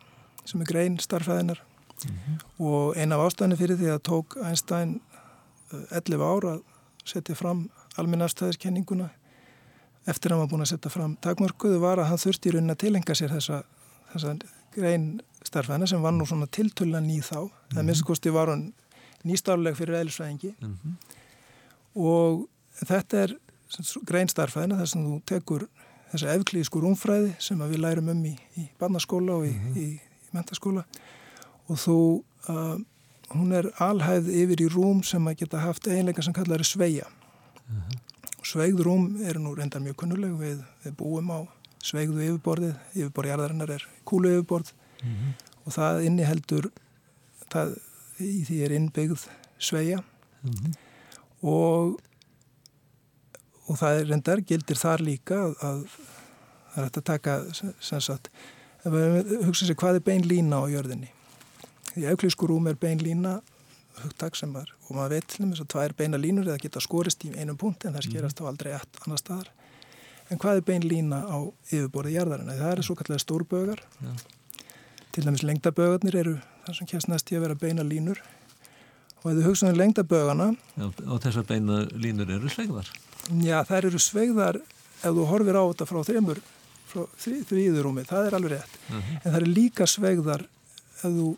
Speaker 3: sem er grein starfæðinar mm -hmm. og eina af ástæðinu fyrir því að tók Einstein 11 eh, ára að setja fram alminnafstæðiskenninguna eftir að hann var búin að setja fram takmörkuðu var að hann þurfti í raunin að tilenga sér þessa, þessa grein starfæðina sem var nú svona tiltullan í þá mm -hmm. en minnst kosti var hann nýstarleg fyrir eðlisvæðingi mm -hmm. og þetta er grein starfæðina þess að þú tekur þessa efklísku rúmfræði sem við lærum um í, í barnaskóla og í, -hmm. í, í mentaskóla og þú, uh, hún er alhæð yfir í rúm sem að geta haft einleika sem kallar sveia. Uh -huh. Sveigð rúm er nú reyndar mjög kunnuleg, við, við búum á sveigðu yfirborðið, yfirborðjarðarinnar er kúlu yfirborð uh mhm. -huh. og það inniheldur, það, í því er innbyggð sveia -huh. Mhm. og, og það er reyndar, gildir þar líka að, að það er hægt að taka, sem sagt, hugsa sér hvað er bein lína á jörðinni Í auklísku rúm er bein lína hugtak sem var, og maður veit til þess að tvær beina línur eða geta skorist í einum punkt en það skerast mm. á aldrei ett annar staðar. En hvað er bein lína á yfirborðið jarðarinn? Það eru svo kallega stórbögar. Ja. Til dæmis lengdabögarnir eru það sem kemst næst í að vera beina línur. Og ef þú hugsaðum lengdabögarna...
Speaker 2: Já, og þessar beina línur eru sveigðar?
Speaker 3: Já, þær eru sveigðar ef þú horfir á þetta frá þreymur, frá þrýðurúmi, það er alveg rétt. Uh mhm. -huh. En það eru líka sveigðar ef þú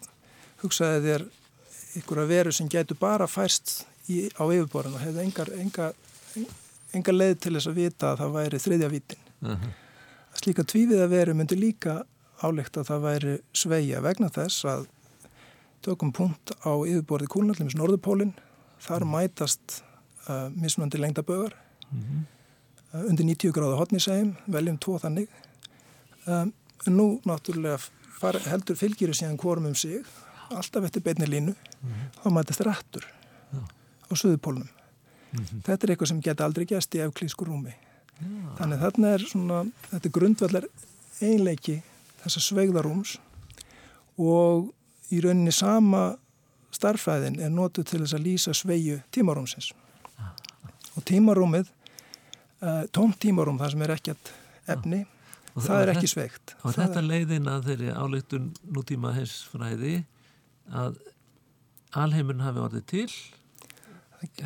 Speaker 3: hugsaði þér ykkur að veru sem getur bara færst í, á yfirborðinu og hefði engar, enga, enga leið til þess að vita að það væri þriðja vítin. Uh -huh. Slíka tvíviða veru myndi líka álegt að það væri sveia vegna þess að tökum punkt á yfirborði kúlnallimis Norðupólinn, þar mætast uh, mismöndi lengdabögar uh -huh. uh, undir 90 gráða hotnisægum, veljum tvo þannig. Um, en nú náttúrulega far, heldur fylgjiru síðan hvorum um sig alltaf eftir beinni línu mm -hmm. þá mætist rættur Já. á söðupólnum mm -hmm. þetta er eitthvað sem geta aldrei gæst í efklísku rúmi Já. þannig þarna er svona þetta er grundvallar einleiki þessa sveigðarúms og í rauninni sama starfæðin er nótu til þess að lýsa sveigju tímarúmsins ah. og tímarúmið uh, tóm tímarúm það sem er ekkert efni og það er ekki sveigt
Speaker 2: og þetta leiðin að þeirri álugtun nútíma heimsfræði að alheimurinn hafi orðið til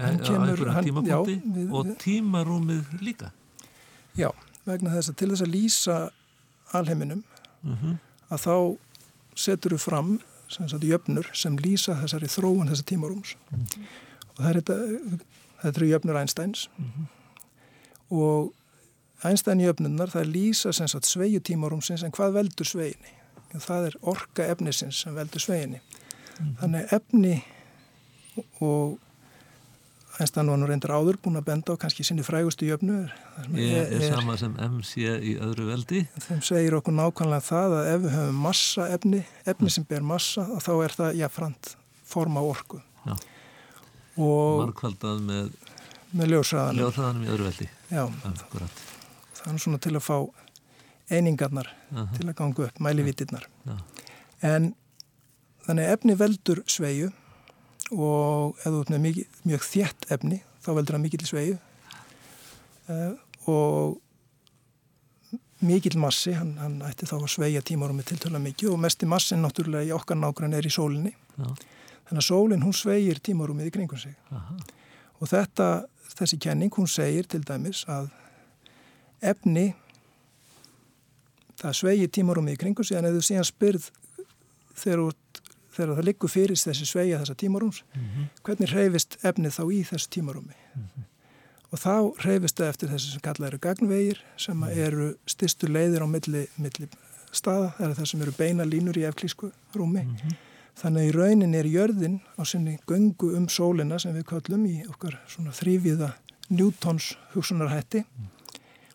Speaker 2: hann kemur, á einhverjum tímapunkti já, við, og tímarúmið líka
Speaker 3: Já, vegna þess að til þess að lýsa alheiminum uh mhm. -huh. að þá setur við fram sem sagt, jöfnur sem lýsa þessari þróun þessar tímarúms uh. -huh. og það er þetta, þetta eru jöfnur Einsteins uh mhm. -huh. og Einstein jöfnunar það lýsa sem sagt sveiju tímarúmsins en hvað veldur sveginni? Það er orka efnisins sem veldur sveginni. Þannig efni og Einstein var nú reyndar áður búin að benda á kannski sinni frægustu jöfnu
Speaker 2: Ég er, er sama sem MC í öðru veldi.
Speaker 3: Þeim segir okkur nákvæmlega það að ef við höfum massa efni efni sem ber massa þá er það jáfnframt forma orku. Já.
Speaker 2: og Markvaldað með
Speaker 3: með ljósræðanum
Speaker 2: í öðru veldi.
Speaker 3: Já, það er svona til að fá einingarnar -huh. til að ganga upp, mælivítirnar en þannig efni veldur sveiju og ef þú ert með mjög, mjög þjætt efni þá veldur það mikill sveiu uh, og mikill massi, hann, hann ætti þá að sveia tímarum með tiltöla mikið og mest í massin náttúrulega í okkar nákvæm er í sólinni Já. þannig að sólinn hún sveigir tímarumið í kringum sig Aha. og þetta, þessi kenning hún segir til dæmis að efni það sveigir tímarumið í kringum sig en ef þú síðan spyrð þegar þú þegar það liggur fyrir þessi sveia þessa tímarúms mm -hmm. hvernig reyfist efnið þá í þessu tímarúmi mm -hmm. og þá reyfist það eftir þessi sem kallað eru gagnvegir sem mhm. eru styrstu leiðir á milli, milli staða, það eru það sem eru beina línur í efklísku rúmi mm -hmm. þannig að í raunin er jörðin á sinni göngu um sólina sem við kallum í okkar svona þrýviða Newtons hugsunarhætti mhm.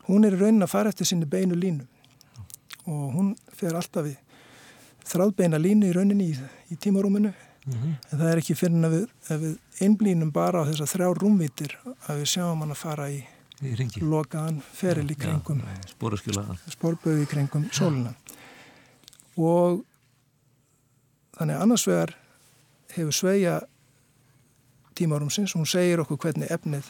Speaker 3: hún er í raunin að fara eftir sinni beinu línu og hún fer alltaf við þráðbeina línu í rauninni í, í tímarúminu. Mm -hmm. en það er ekki fyrir að við, við einblínum bara á þessar þrjá rúmvítir að við sjáum hann að fara í, í lokaðan feril í kringum spórböðu í kringum sóluna og þannig annars vegar hefur sveia tímarúmsins og hún segir okkur hvernig efnið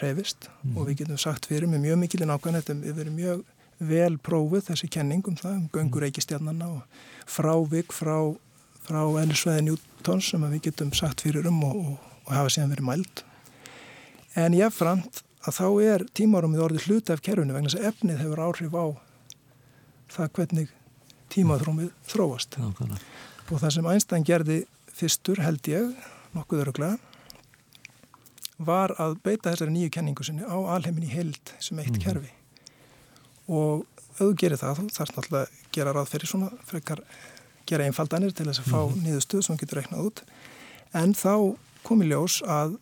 Speaker 3: reyfist mm. og við getum sagt fyrir með mjög mikilinn ákvæm þetta við verum mjög vel prófuð þessi kenning um það, um göngur eikistjarnana og frávik frá, frá eðlisvæði Newtons sem við getum sagt fyrir um og, og, og hafa síðan verið mæld. En ég framt að þá er tímarumið orðið hluti af kerfinu vegna þess að efnið hefur áhrif á það hvernig tímaþrómið þróast. Nákvæmlega. Og það sem Einstein gerði fyrstur held ég, nokkuð öruglega, var að beita þessari nýju kenningu sinni á alheimin í held sem eitt mm. kerfi og ef þú gerir það þú þarfst náttúrulega að gera ráð fyrir svona frekar gera einfaldanir til þess að fá mm -hmm. niðurstuð sem getur reiknað út en þá komi ljós að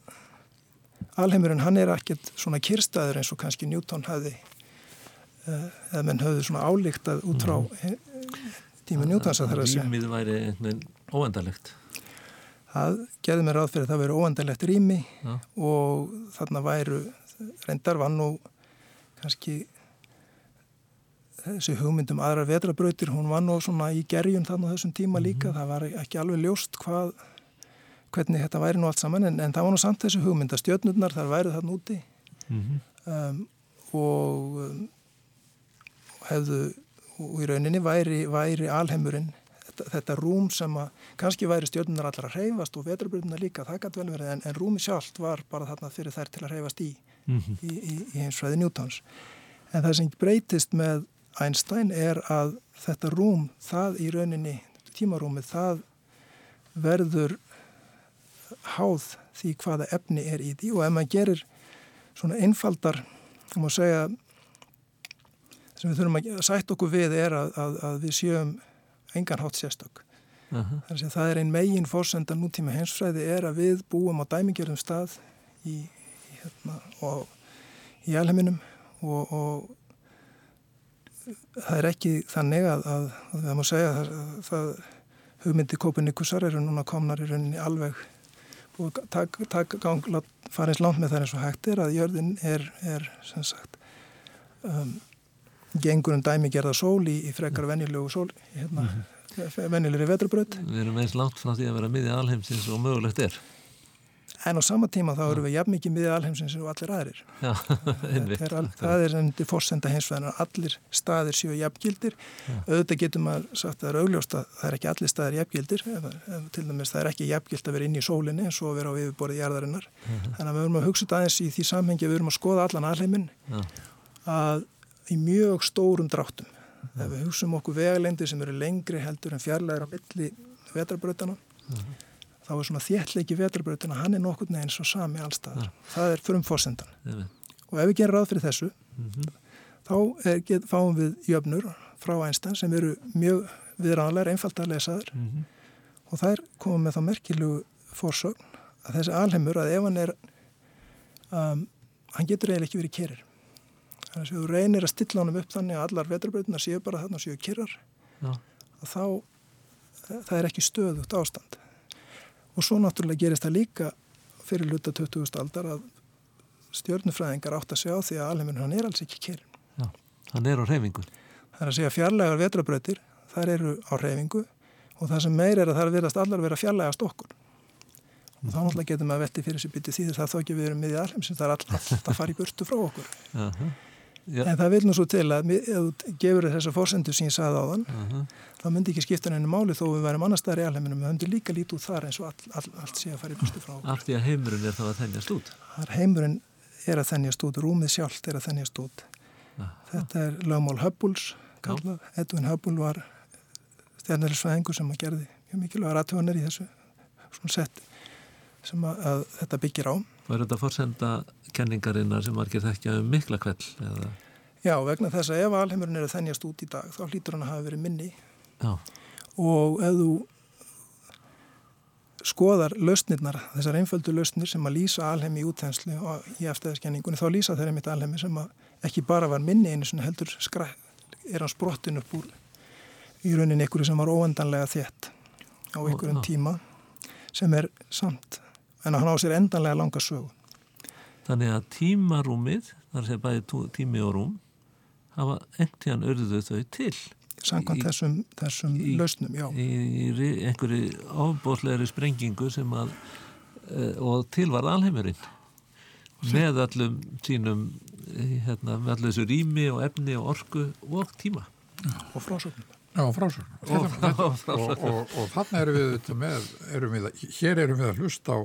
Speaker 3: alheimurinn hann er ekkert svona kyrstaður eins og kannski Newton hafi eh, eða menn hafði svona álíktað út frá mm -hmm. tíma Newtons að það er að
Speaker 2: segja Rýmið væri óendalegt
Speaker 3: Það geði mér ráð fyrir að það veri óendalegt rými ja. og þarna væru reyndar vann og kannski þessi hugmyndum aðra vetrabrautir, hún var nú svona í gerjun þannig á þessum tíma líka, -hmm. það var ekki alveg ljóst hvað, hvernig þetta væri nú allt saman, en, en það var nú samt þessi hugmynd að stjörnurnar þar værið þarna úti mm -hmm. um, og um, hefðu, og í rauninni væri, væri alheimurinn þetta, þetta rúm sem að kannski væri stjörnurnar allra að reyfast og vetrabrautirna líka, það gæti vel verið, en, en rúmi sjálft var bara þarna fyrir þær til að reyfast í, mm -hmm. í, í, í heimsfræði Newtons. En það sem breytist með Einstein er að þetta rúm, það í rauninni, tímarúmið, það verður háð því hvaða efni er í því og ef maður gerir svona einfaldar, þá má segja, sem við þurfum að sætt okkur við er að, að, að við sjöum engan hátt sérstök. Uh -huh. Þannig að það er einn megin fórsenda nútíma hensfræði er að við búum á dæmingjörðum stað í, í, hérna, í alheiminum og, og það er ekki þannig að, að, að það má segja að það hugmyndi Kopernikusar eru núna komnar í rauninni alveg og takk tak, fara eins langt með það eins og hægt er að jörðin er, er sem sagt um, gengur um dæmi gerða sól í, í frekar venjulegu sól hérna, -hmm. venjulegri vetrabröð
Speaker 2: Við erum eins langt frá því að vera miðið alheimsins og mögulegt er
Speaker 3: En á sama tíma þá eru við jafn mikið miðið alheimsins og allir aðrir. Já, er, það er enn fórsenda heimsveðan að allir staðir séu jafngildir. Já. Auðvitað getur maður sagt að það er augljóst að það er ekki allir staðir jafngildir. Ef, ef, til dæmis það er ekki jafngild að vera inn í sólinni eins og að vera á yfirborðið jarðarinnar. Uh mhm. -huh. Þannig að við verum að hugsa þetta aðeins í því samhengi að við verum að skoða allan alheimin Já. að í mjög stórum dráttum ef við hugsaum okkur vegalendir sem eru lengri heldur en fjarlægur á milli vetrabrautana þá er svona þéttleiki vetrabrautana hann er nokkur neginn svo sami allstaðar það er frumforsendan og ef við gerum ráð fyrir þessu þá er, get, fáum við jöfnur frá Einstein sem eru mjög viðræðanlegar, einfalt að lesaður og þær komum með þá merkilugu fórsögn að þessi alheimur að ef hann er um, hann getur eiginlega ekki verið kerir. Þannig að þú reynir að stilla honum upp þannig að allar veturbreytuna séu bara þarna og séu kerar að þá það er ekki stöðugt ástand og svo náttúrulega gerist það líka fyrir luta 20. aldar að stjórnufræðingar átt að sjá því að alheimur hann er alls ekki kerin
Speaker 2: Já, hann er á reyfingu
Speaker 3: Það er að segja fjarlægar veturbreytir þar eru á reyfingu og það sem meir er að það verðast allar vera fjarlægast okkur og þá náttúrulega getum við að vetti fyrir sér bytti því það þó ekki við erum miðið alheim sem það er alltaf að fara í burtu frá okkur uh -huh. En það vil nú svo til að ef þú gefur þessa fórsendu sem ég sagði á þann uh -huh. þá myndi ekki skipta henni máli þó við værim annar staðar í alheiminum. Við höfum líka lítið út þar eins og all, all, allt sé að fara í burtu frá okkur.
Speaker 2: Allt í að heimurinn er þá að þennjast út.
Speaker 3: Heimurinn er að þennjast út, rúmið sjálft er að þennjast út. Uh -huh. Þetta er lögmál Hubbles Edwin Hubble var stjarnælisfæðingur sem að gerði mjög mikilvæg aðtöðanir í þessu svona sett sem að, að þetta byggir á.
Speaker 2: Er þetta fórsenda kenningarinnar sem margir þekkja um mikla kveld? Eða?
Speaker 3: Já, vegna þess að ef alheimurinn er að þennjast út í dag þá hlýtur hann að hafa verið minni
Speaker 2: Já.
Speaker 3: og ef þú skoðar lausnirnar, þessar einföldu lausnir sem að lýsa alheimi í útþenslu og í eftirðiskenningunni, þá lýsa þeirra mitt alheimi sem að ekki bara var minni einu sem heldur skræ, er hann sprottin upp úr í rauninni ykkur sem var óendanlega þétt á ykkurum tíma sem er samt en hann á sér endanlega langa sögu.
Speaker 2: Þannig að tímarúmið þar sé bæði tími og rúm hafa einhvern örðu þau til
Speaker 3: Sankant þessum, þessum í, lausnum, já.
Speaker 2: Í, í einhverju ofbóðslegri sprengingu sem að e, og til var alheimurinn. Með allum sínum hérna, með allum þessu rými og efni og orku og tíma.
Speaker 3: Og frásögnum
Speaker 1: Já, frásögn. Og, og, og, og þannig erum við með, erum við, hér erum við að hlusta á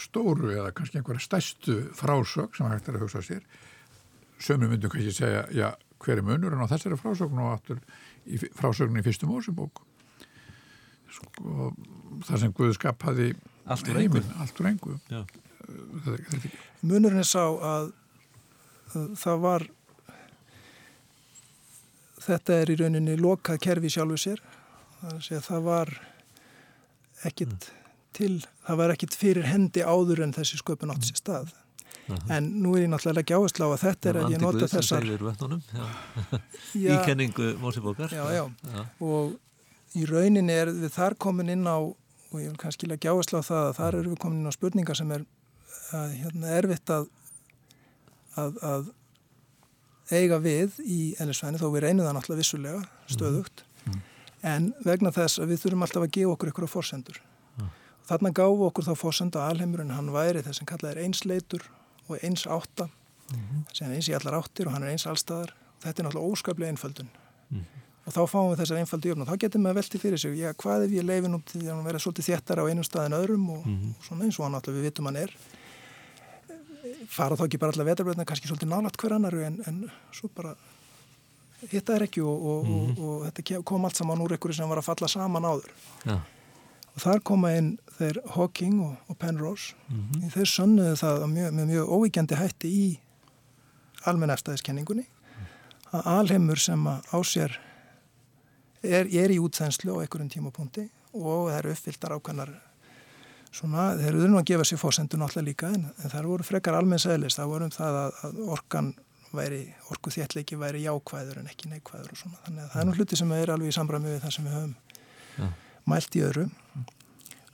Speaker 1: stóru eða kannski einhverja stæstu frásögn sem hægt er að hugsa sér. Sömur myndum kannski segja, já, hver er munurinn á þessari frásögn og aftur í frásögn í fyrstum ósumбók. Sko, það sem Guð skapaði
Speaker 2: allt úr engu.
Speaker 1: Allt úr engu.
Speaker 3: Munurinn er sá að, að það var þetta er í rauninni lokað kerfi sjálfu sér það, það var ekkit mm. Til, það var ekkit fyrir hendi áður en þessi sköpun átt sér stað uh -huh. en nú er ég náttúrulega ekki áherslu á að þetta er að ég nota þessar
Speaker 2: í kenningu Mósibókar
Speaker 3: já, já. já, og í rauninni er við þar komin inn á og ég vil kannski ekki áherslu á það að þar eru við komin inn á spurningar sem er að, hérna, erfitt að að, að eiga við í ennisvæni þó við reynum það náttúrulega vissulega stöðugt mm. Mm. en vegna þess að við þurfum alltaf að gefa okkur ykkur á fórsendur mm. Þarna gáfu okkur þá fórsenda að alheimurinn hann væri þess að kalla er einsleitur og eins átta sem eins í allar áttir og hann er eins allstaðar þetta er náttúrulega óskaplega einföldun. Og þá fáum við þessar einfaldi jöfn og þá getum við að velti fyrir sig já hvað ef ég leifin um til að vera svolítið þéttar á einum stað en öðrum og, og svona eins og hann náttúrulega við vitum hann er. Fara þá ekki bara allar vetarbröðna kannski svolítið nálat hver annaru en, en svo bara hitta er ekki og, og, mm -hmm. og, og þetta kom allt saman úr einhverju sem var að falla saman áður.
Speaker 2: Ja.
Speaker 3: Og þar koma inn þeir Hawking og Penrose. Mm -hmm. þeir sönnuðu það mjög, með mjög óvíkjandi hætti í almennefstæðiskenningunni að alheimur sem á sér er, er í útþenslu á einhverjum tímapunkti og það eru uppfylltar ákveðnar svona, þeir eru nú að gefa sér fósendur náttúrulega líka en, en það voru frekar almenn sæðlist, það voru um það að, að orkan væri, orku þéttleiki væri jákvæður en ekki neikvæður og svona, þannig að það er nú hluti sem er alveg í sambræmi við það sem við höfum ja. Mælt í öðru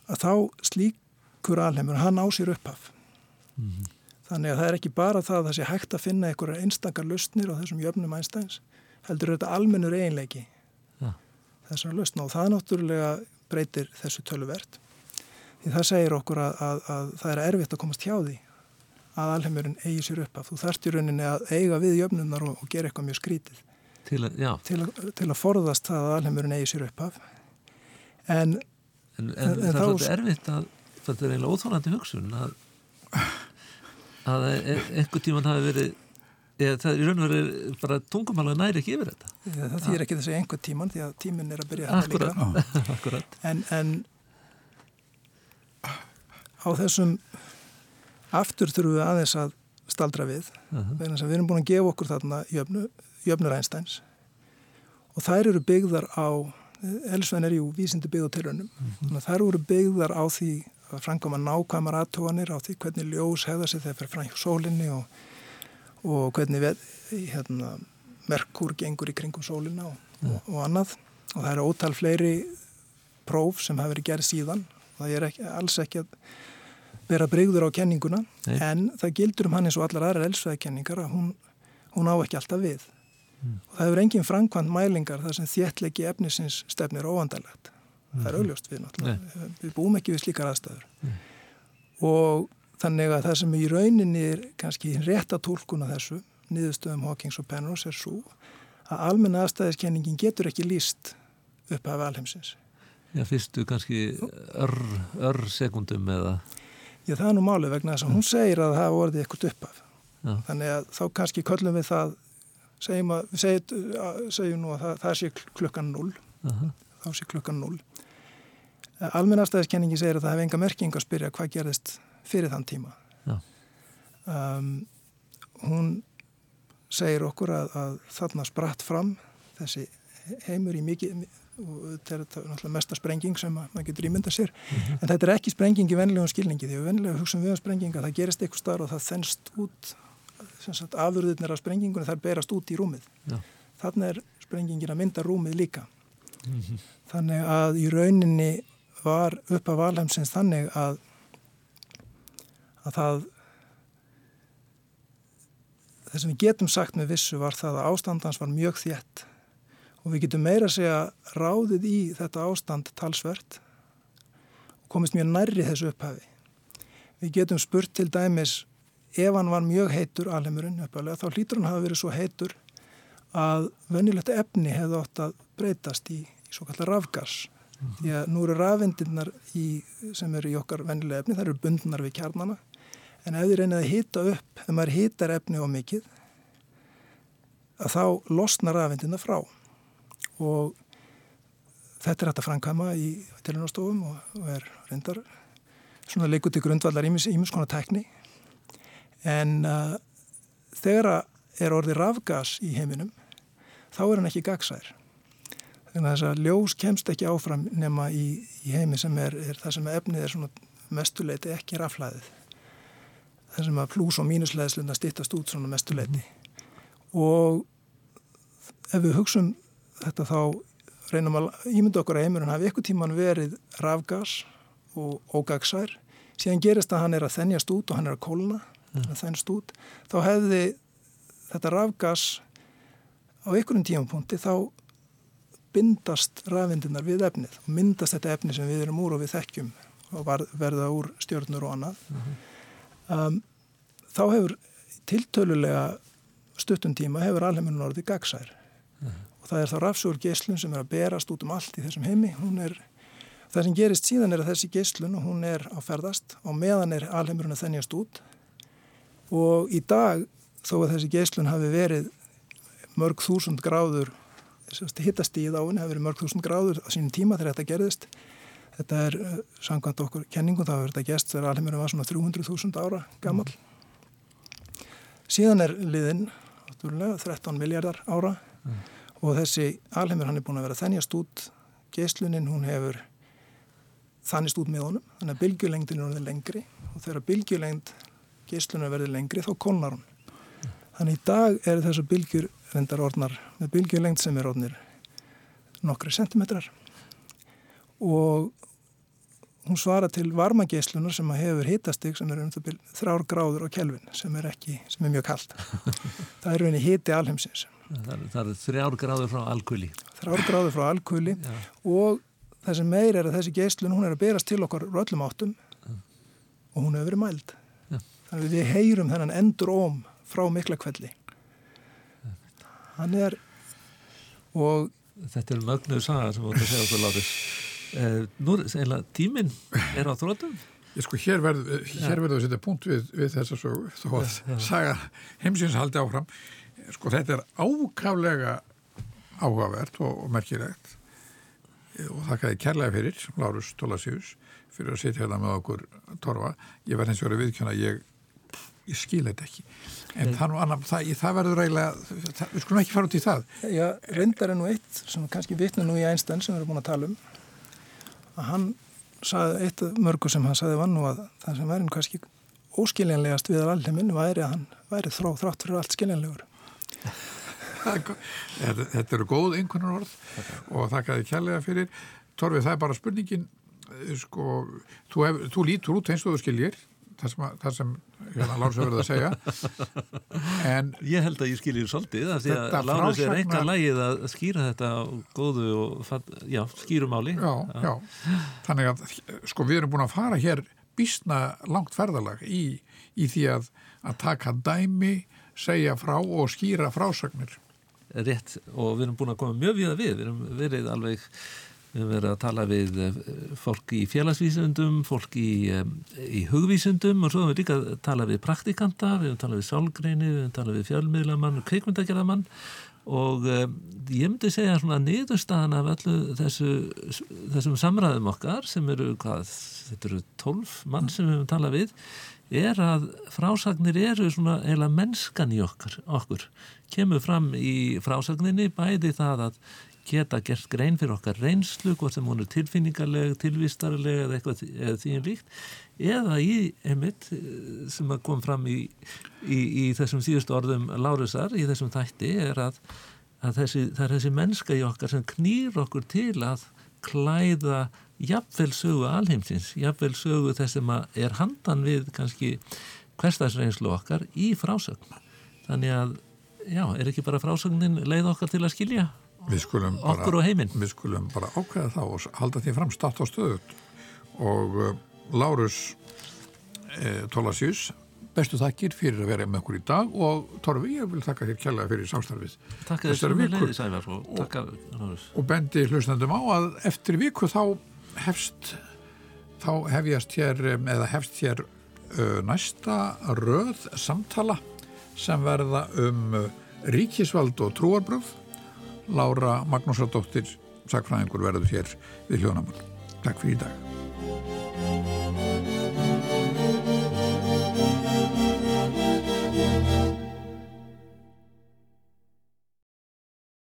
Speaker 3: að þá slíkur alheimur, hann á sér upphaf mm -hmm. þannig að það er ekki bara það að það sé hægt að finna einhverja einstakar lustnir á þessum jöfnum einstæðins, heldur þetta almennur eiginleiki ja. þessar lustna og það náttúrulega breytir þessu töluvert Því það segir okkur að, að, að það er erfitt að komast hjá því að alheimurinn eigi sér upp af. Þú þarft í rauninni að eiga við jöfnunar og, og gera eitthvað mjög skrítið.
Speaker 2: Til að,
Speaker 3: til, til að forðast það að alheimurinn eigi sér upp af. En,
Speaker 2: en, en, en það er erfitt að, þetta er eiginlega óþólandi hugsun að, að e, e, einhver tíman hafi verið Eða, það er í raun og veru bara tungumála næri ekki yfir þetta.
Speaker 3: Eða, það þýr ekki þessi einhver tíman því að tímin er að byrja
Speaker 2: að líka. Akkurat.
Speaker 3: En, en á þessum aftur þurfum við aðeins að staldra við. Uh -huh. Við erum búin að gefa okkur þarna jöfnu, jöfnur Einsteins og þær eru byggðar á, Elsvein er jú vísindi byggð á tilrönum, uh -huh. þær eru byggðar á því að framkoma nákvæmar aðtóanir á því hvernig ljós hefða sig þegar fyrir hjá sólinni og, og hvernig við, hérna, Merkur gengur í kringum sólina og, og, og annað. Og það eru ótal fleiri próf sem hafa verið gerð síðan. Það er ekki, alls ekki að vera breyður á kenninguna Nei. en það gildur um hann eins og allar aðra elsveðakenningar að hún, hún á ekki alltaf við mm. og það hefur engin framkvæmt mælingar þar sem þéttlegi efnisins stefnir óvandalegt mm. það er mhm. augljóst við náttúrulega við búum ekki við slíkar aðstæður mm. og þannig að það sem í rauninni er kannski rétt að tólkuna þessu niðurstöðum Hawkins og Penrose er svo að almenna aðstæðiskenningin getur ekki líst upp af alheimsins
Speaker 2: Já, fyrstu kannski örr ör sekundum eða
Speaker 3: Já, það er nú málið vegna þess að hún segir að það voruði eitthvað upp af. Já. Þannig að þá kannski köllum við það, segjum, að, segjum, segjum nú að það, það sé klukkan 0, uh -huh. þá sé klukkan 0. Almennastæðiskenningi segir að það hef enga merking að spyrja hvað gerðist fyrir þann tíma. Um, hún segir okkur að, að þarna spratt fram þessi heimur í mikið og þetta er náttúrulega mesta sprenging sem maður getur ímynda sér mm -hmm. en þetta er ekki sprenging í vennilegum skilningi því að vennilega hugsaum við um sprenginga það gerist eitthvað starf og það þennst út afurðirnir af sprengingunni þar berast út í rúmið ja. þannig er sprengingin að mynda rúmið líka mm -hmm. þannig að í rauninni var upp af alheimsins þannig að að það það sem við getum sagt með vissu var það að ástandans var mjög þjætt og við getum meira að segja ráðið í þetta ástand talsvert og komist mjög nærri þessu upphafi. Við getum spurt til dæmis ef hann var mjög heitur alheimurinn uppalega þá hlýtur hann hafa verið svo heitur að venjulegt efni hefði ótt að breytast í, í svo kallar rafgas. Mm -hmm. Því að nú eru rafvindirnar sem eru í okkar venjulega efni, það eru bundnar við kjarnana en ef þið reynið að hýta upp, ef maður hýtar efni á mikið að þá losnar rafvindirna frá og þetta er hægt að framkama í tilunarstofum og, og er reyndar svona leikur til grundvallar ímis konar tekni en uh, þegar er orðið rafgas í heiminum þá er hann ekki gagsær þannig að þess að ljós kemst ekki áfram nema í, í heimi sem er, er það sem efnið er svona mestuleiti ekki raflaðið það sem að plús og mínusleðsluna stittast út svona mestuleiti mm. og ef við hugsun þetta þá reynum að ímynda okkur að heimurinn hafi eitthvað tíman verið rafgas og ógagsær síðan gerist að hann er að þennjast út og hann er að kólna mm. að þennjast út þá hefði þetta rafgas á einhverjum tímapunkti þá bindast rafvindunar við efnið og myndast þetta efni sem við erum úr og við þekkjum og verða úr stjórnur og annað mm -hmm. um, þá hefur tiltölulega stuttum tíma hefur alheimurinn orðið gagsær mm -hmm og það er þá rafsugur geyslun sem er að berast út um allt í þessum heimi. Er, það sem gerist síðan er að þessi geyslun og hún er á ferðast og meðan er alheimurinn að þennjast út og í dag þó að þessi geyslun hafi verið mörg þúsund gráður hittastíð á henni hafi verið mörg þúsund gráður á sínum tíma þegar þetta gerðist þetta er uh, sangkvæmt okkur kenningum það verður þetta gæst þegar alheimurinn var svona 300.000 ára gammal mm. síðan er liðin 13 miljardar ára mm og þessi alheimur hann er búin að vera þennjast út geyslunin hún hefur þannist út með honum þannig að bylgjulengdin er lengri og þegar bylgjulengd geyslunar verður lengri þá konar hún. Þannig í dag er þessu bylgjur reyndar orðnar með bylgjulengd sem er orðnir nokkri sentimetrar. Og hún svara til varmageyslunar sem hefur hitastig sem er um það byrj þrár gráður á kelvin sem er ekki, sem er mjög kallt það er rauninni hiti alheimsins.
Speaker 2: Það, það er þrjár gráður frá alkvöli.
Speaker 3: Þrjár gráður frá alkvöli og það sem meir er að þessi geyslun hún er að berast til okkar röllum áttum og hún hefur verið mæld. Þannig að við heyrum þennan endur óm frá mikla kvelli. Hann er og
Speaker 2: Þetta er mögnuðu saga sem ætti að segja okkur látið. Eh, nú er það tíminn er á þrótum
Speaker 1: Ég sko, hér verður verð að setja punkt við, við þess að sögu, þó að saga heimsins haldi áfram. Sko, þetta er ákaflega áhugavert og, og merkilegt og þakkaði kærlega fyrir, Lárus Tólasíus, fyrir að setja hérna með okkur torfa. Ég verði hens vegar viðkjöna að ég, ég skil þetta ekki. En það, annar, það, það verður eiginlega, það, við skulum ekki fara út í það.
Speaker 3: Já, reyndar er nú eitt sem kannski vitna nú í einstann sem við erum búin að tala um, að hann sagði, eitt mörgur sem hann sagði var nú að það sem verður kannski óskiljanlegast við alheiminn væri að hann væri þrá þrátt fyrir allt skiljanlegur.
Speaker 1: Þetta eru góð einhvern orð og þakkaði kjærlega fyrir. Torfið, það er bara spurningin, sko, þú, hef, þú lítur út eins og þú skiljir, það sem, það sem hérna Lárus hefur verið að segja.
Speaker 2: En ég held að ég skiljir svolítið að því að Lárus er eitthvað lægið að skýra þetta á góðu og já, skýrumáli.
Speaker 1: Já, já, þannig að sko við erum búin að fara hér bísna langt ferðalag í, í því að, að taka dæmi, segja frá og skýra frásagnir
Speaker 2: rétt og við erum búin að koma mjög við að við, við erum verið alveg við erum verið að tala við eh, fólk í félagsvísundum, fólk í, í hugvísundum og svo erum við líka að tala við praktikanta, við erum að tala við sálgreini, við erum að tala við fjölmiðlamann og kveikmyndagerðamann og ég myndi segja svona niðurstaðan af öllu þessu, þessum samræðum okkar sem eru, hvað, þetta eru tólf mann sem við erum að tala við er að frásagnir eru svona eila mennskan í okkar, okkur. Kemur fram í frásagninni bæði það að geta gert grein fyrir okkar reynslu, hvort sem hún er tilfinningarleg, tilvistarleg eða eitthvað eða því en líkt eða í einmitt sem kom fram í, í, í þessum síðustu orðum Lárusar í þessum þætti er að, að þessi, það er þessi mennska í okkar sem knýr okkur til að klæða jafnvel sögu alheimsins, jafnvel sögu þess sem er handan við kannski hverstagsreynslu okkar í frásögn. Þannig að, já, er ekki bara frásögnin leið okkar til að skilja okkur
Speaker 1: bara,
Speaker 2: og heiminn?
Speaker 1: Við skulum bara ákveða þá og halda því fram start á stöðut og uh, Lárus eh, Tólasjus bestu þakkir fyrir að vera með okkur í dag og Torfi, ég vil þakka þér kjærlega fyrir samstarfið.
Speaker 2: Takk þessari leiði Sævar og, og,
Speaker 1: og bendi hlustandum á að eftir viku þá hefst þá hefjast hér eða hefst hér uh, næsta röð samtala sem verða um uh, ríkisvald og trúarbröð Lára Magnúsardóttir sagfræðingur verður hér við hljónamann. Takk fyrir í dag.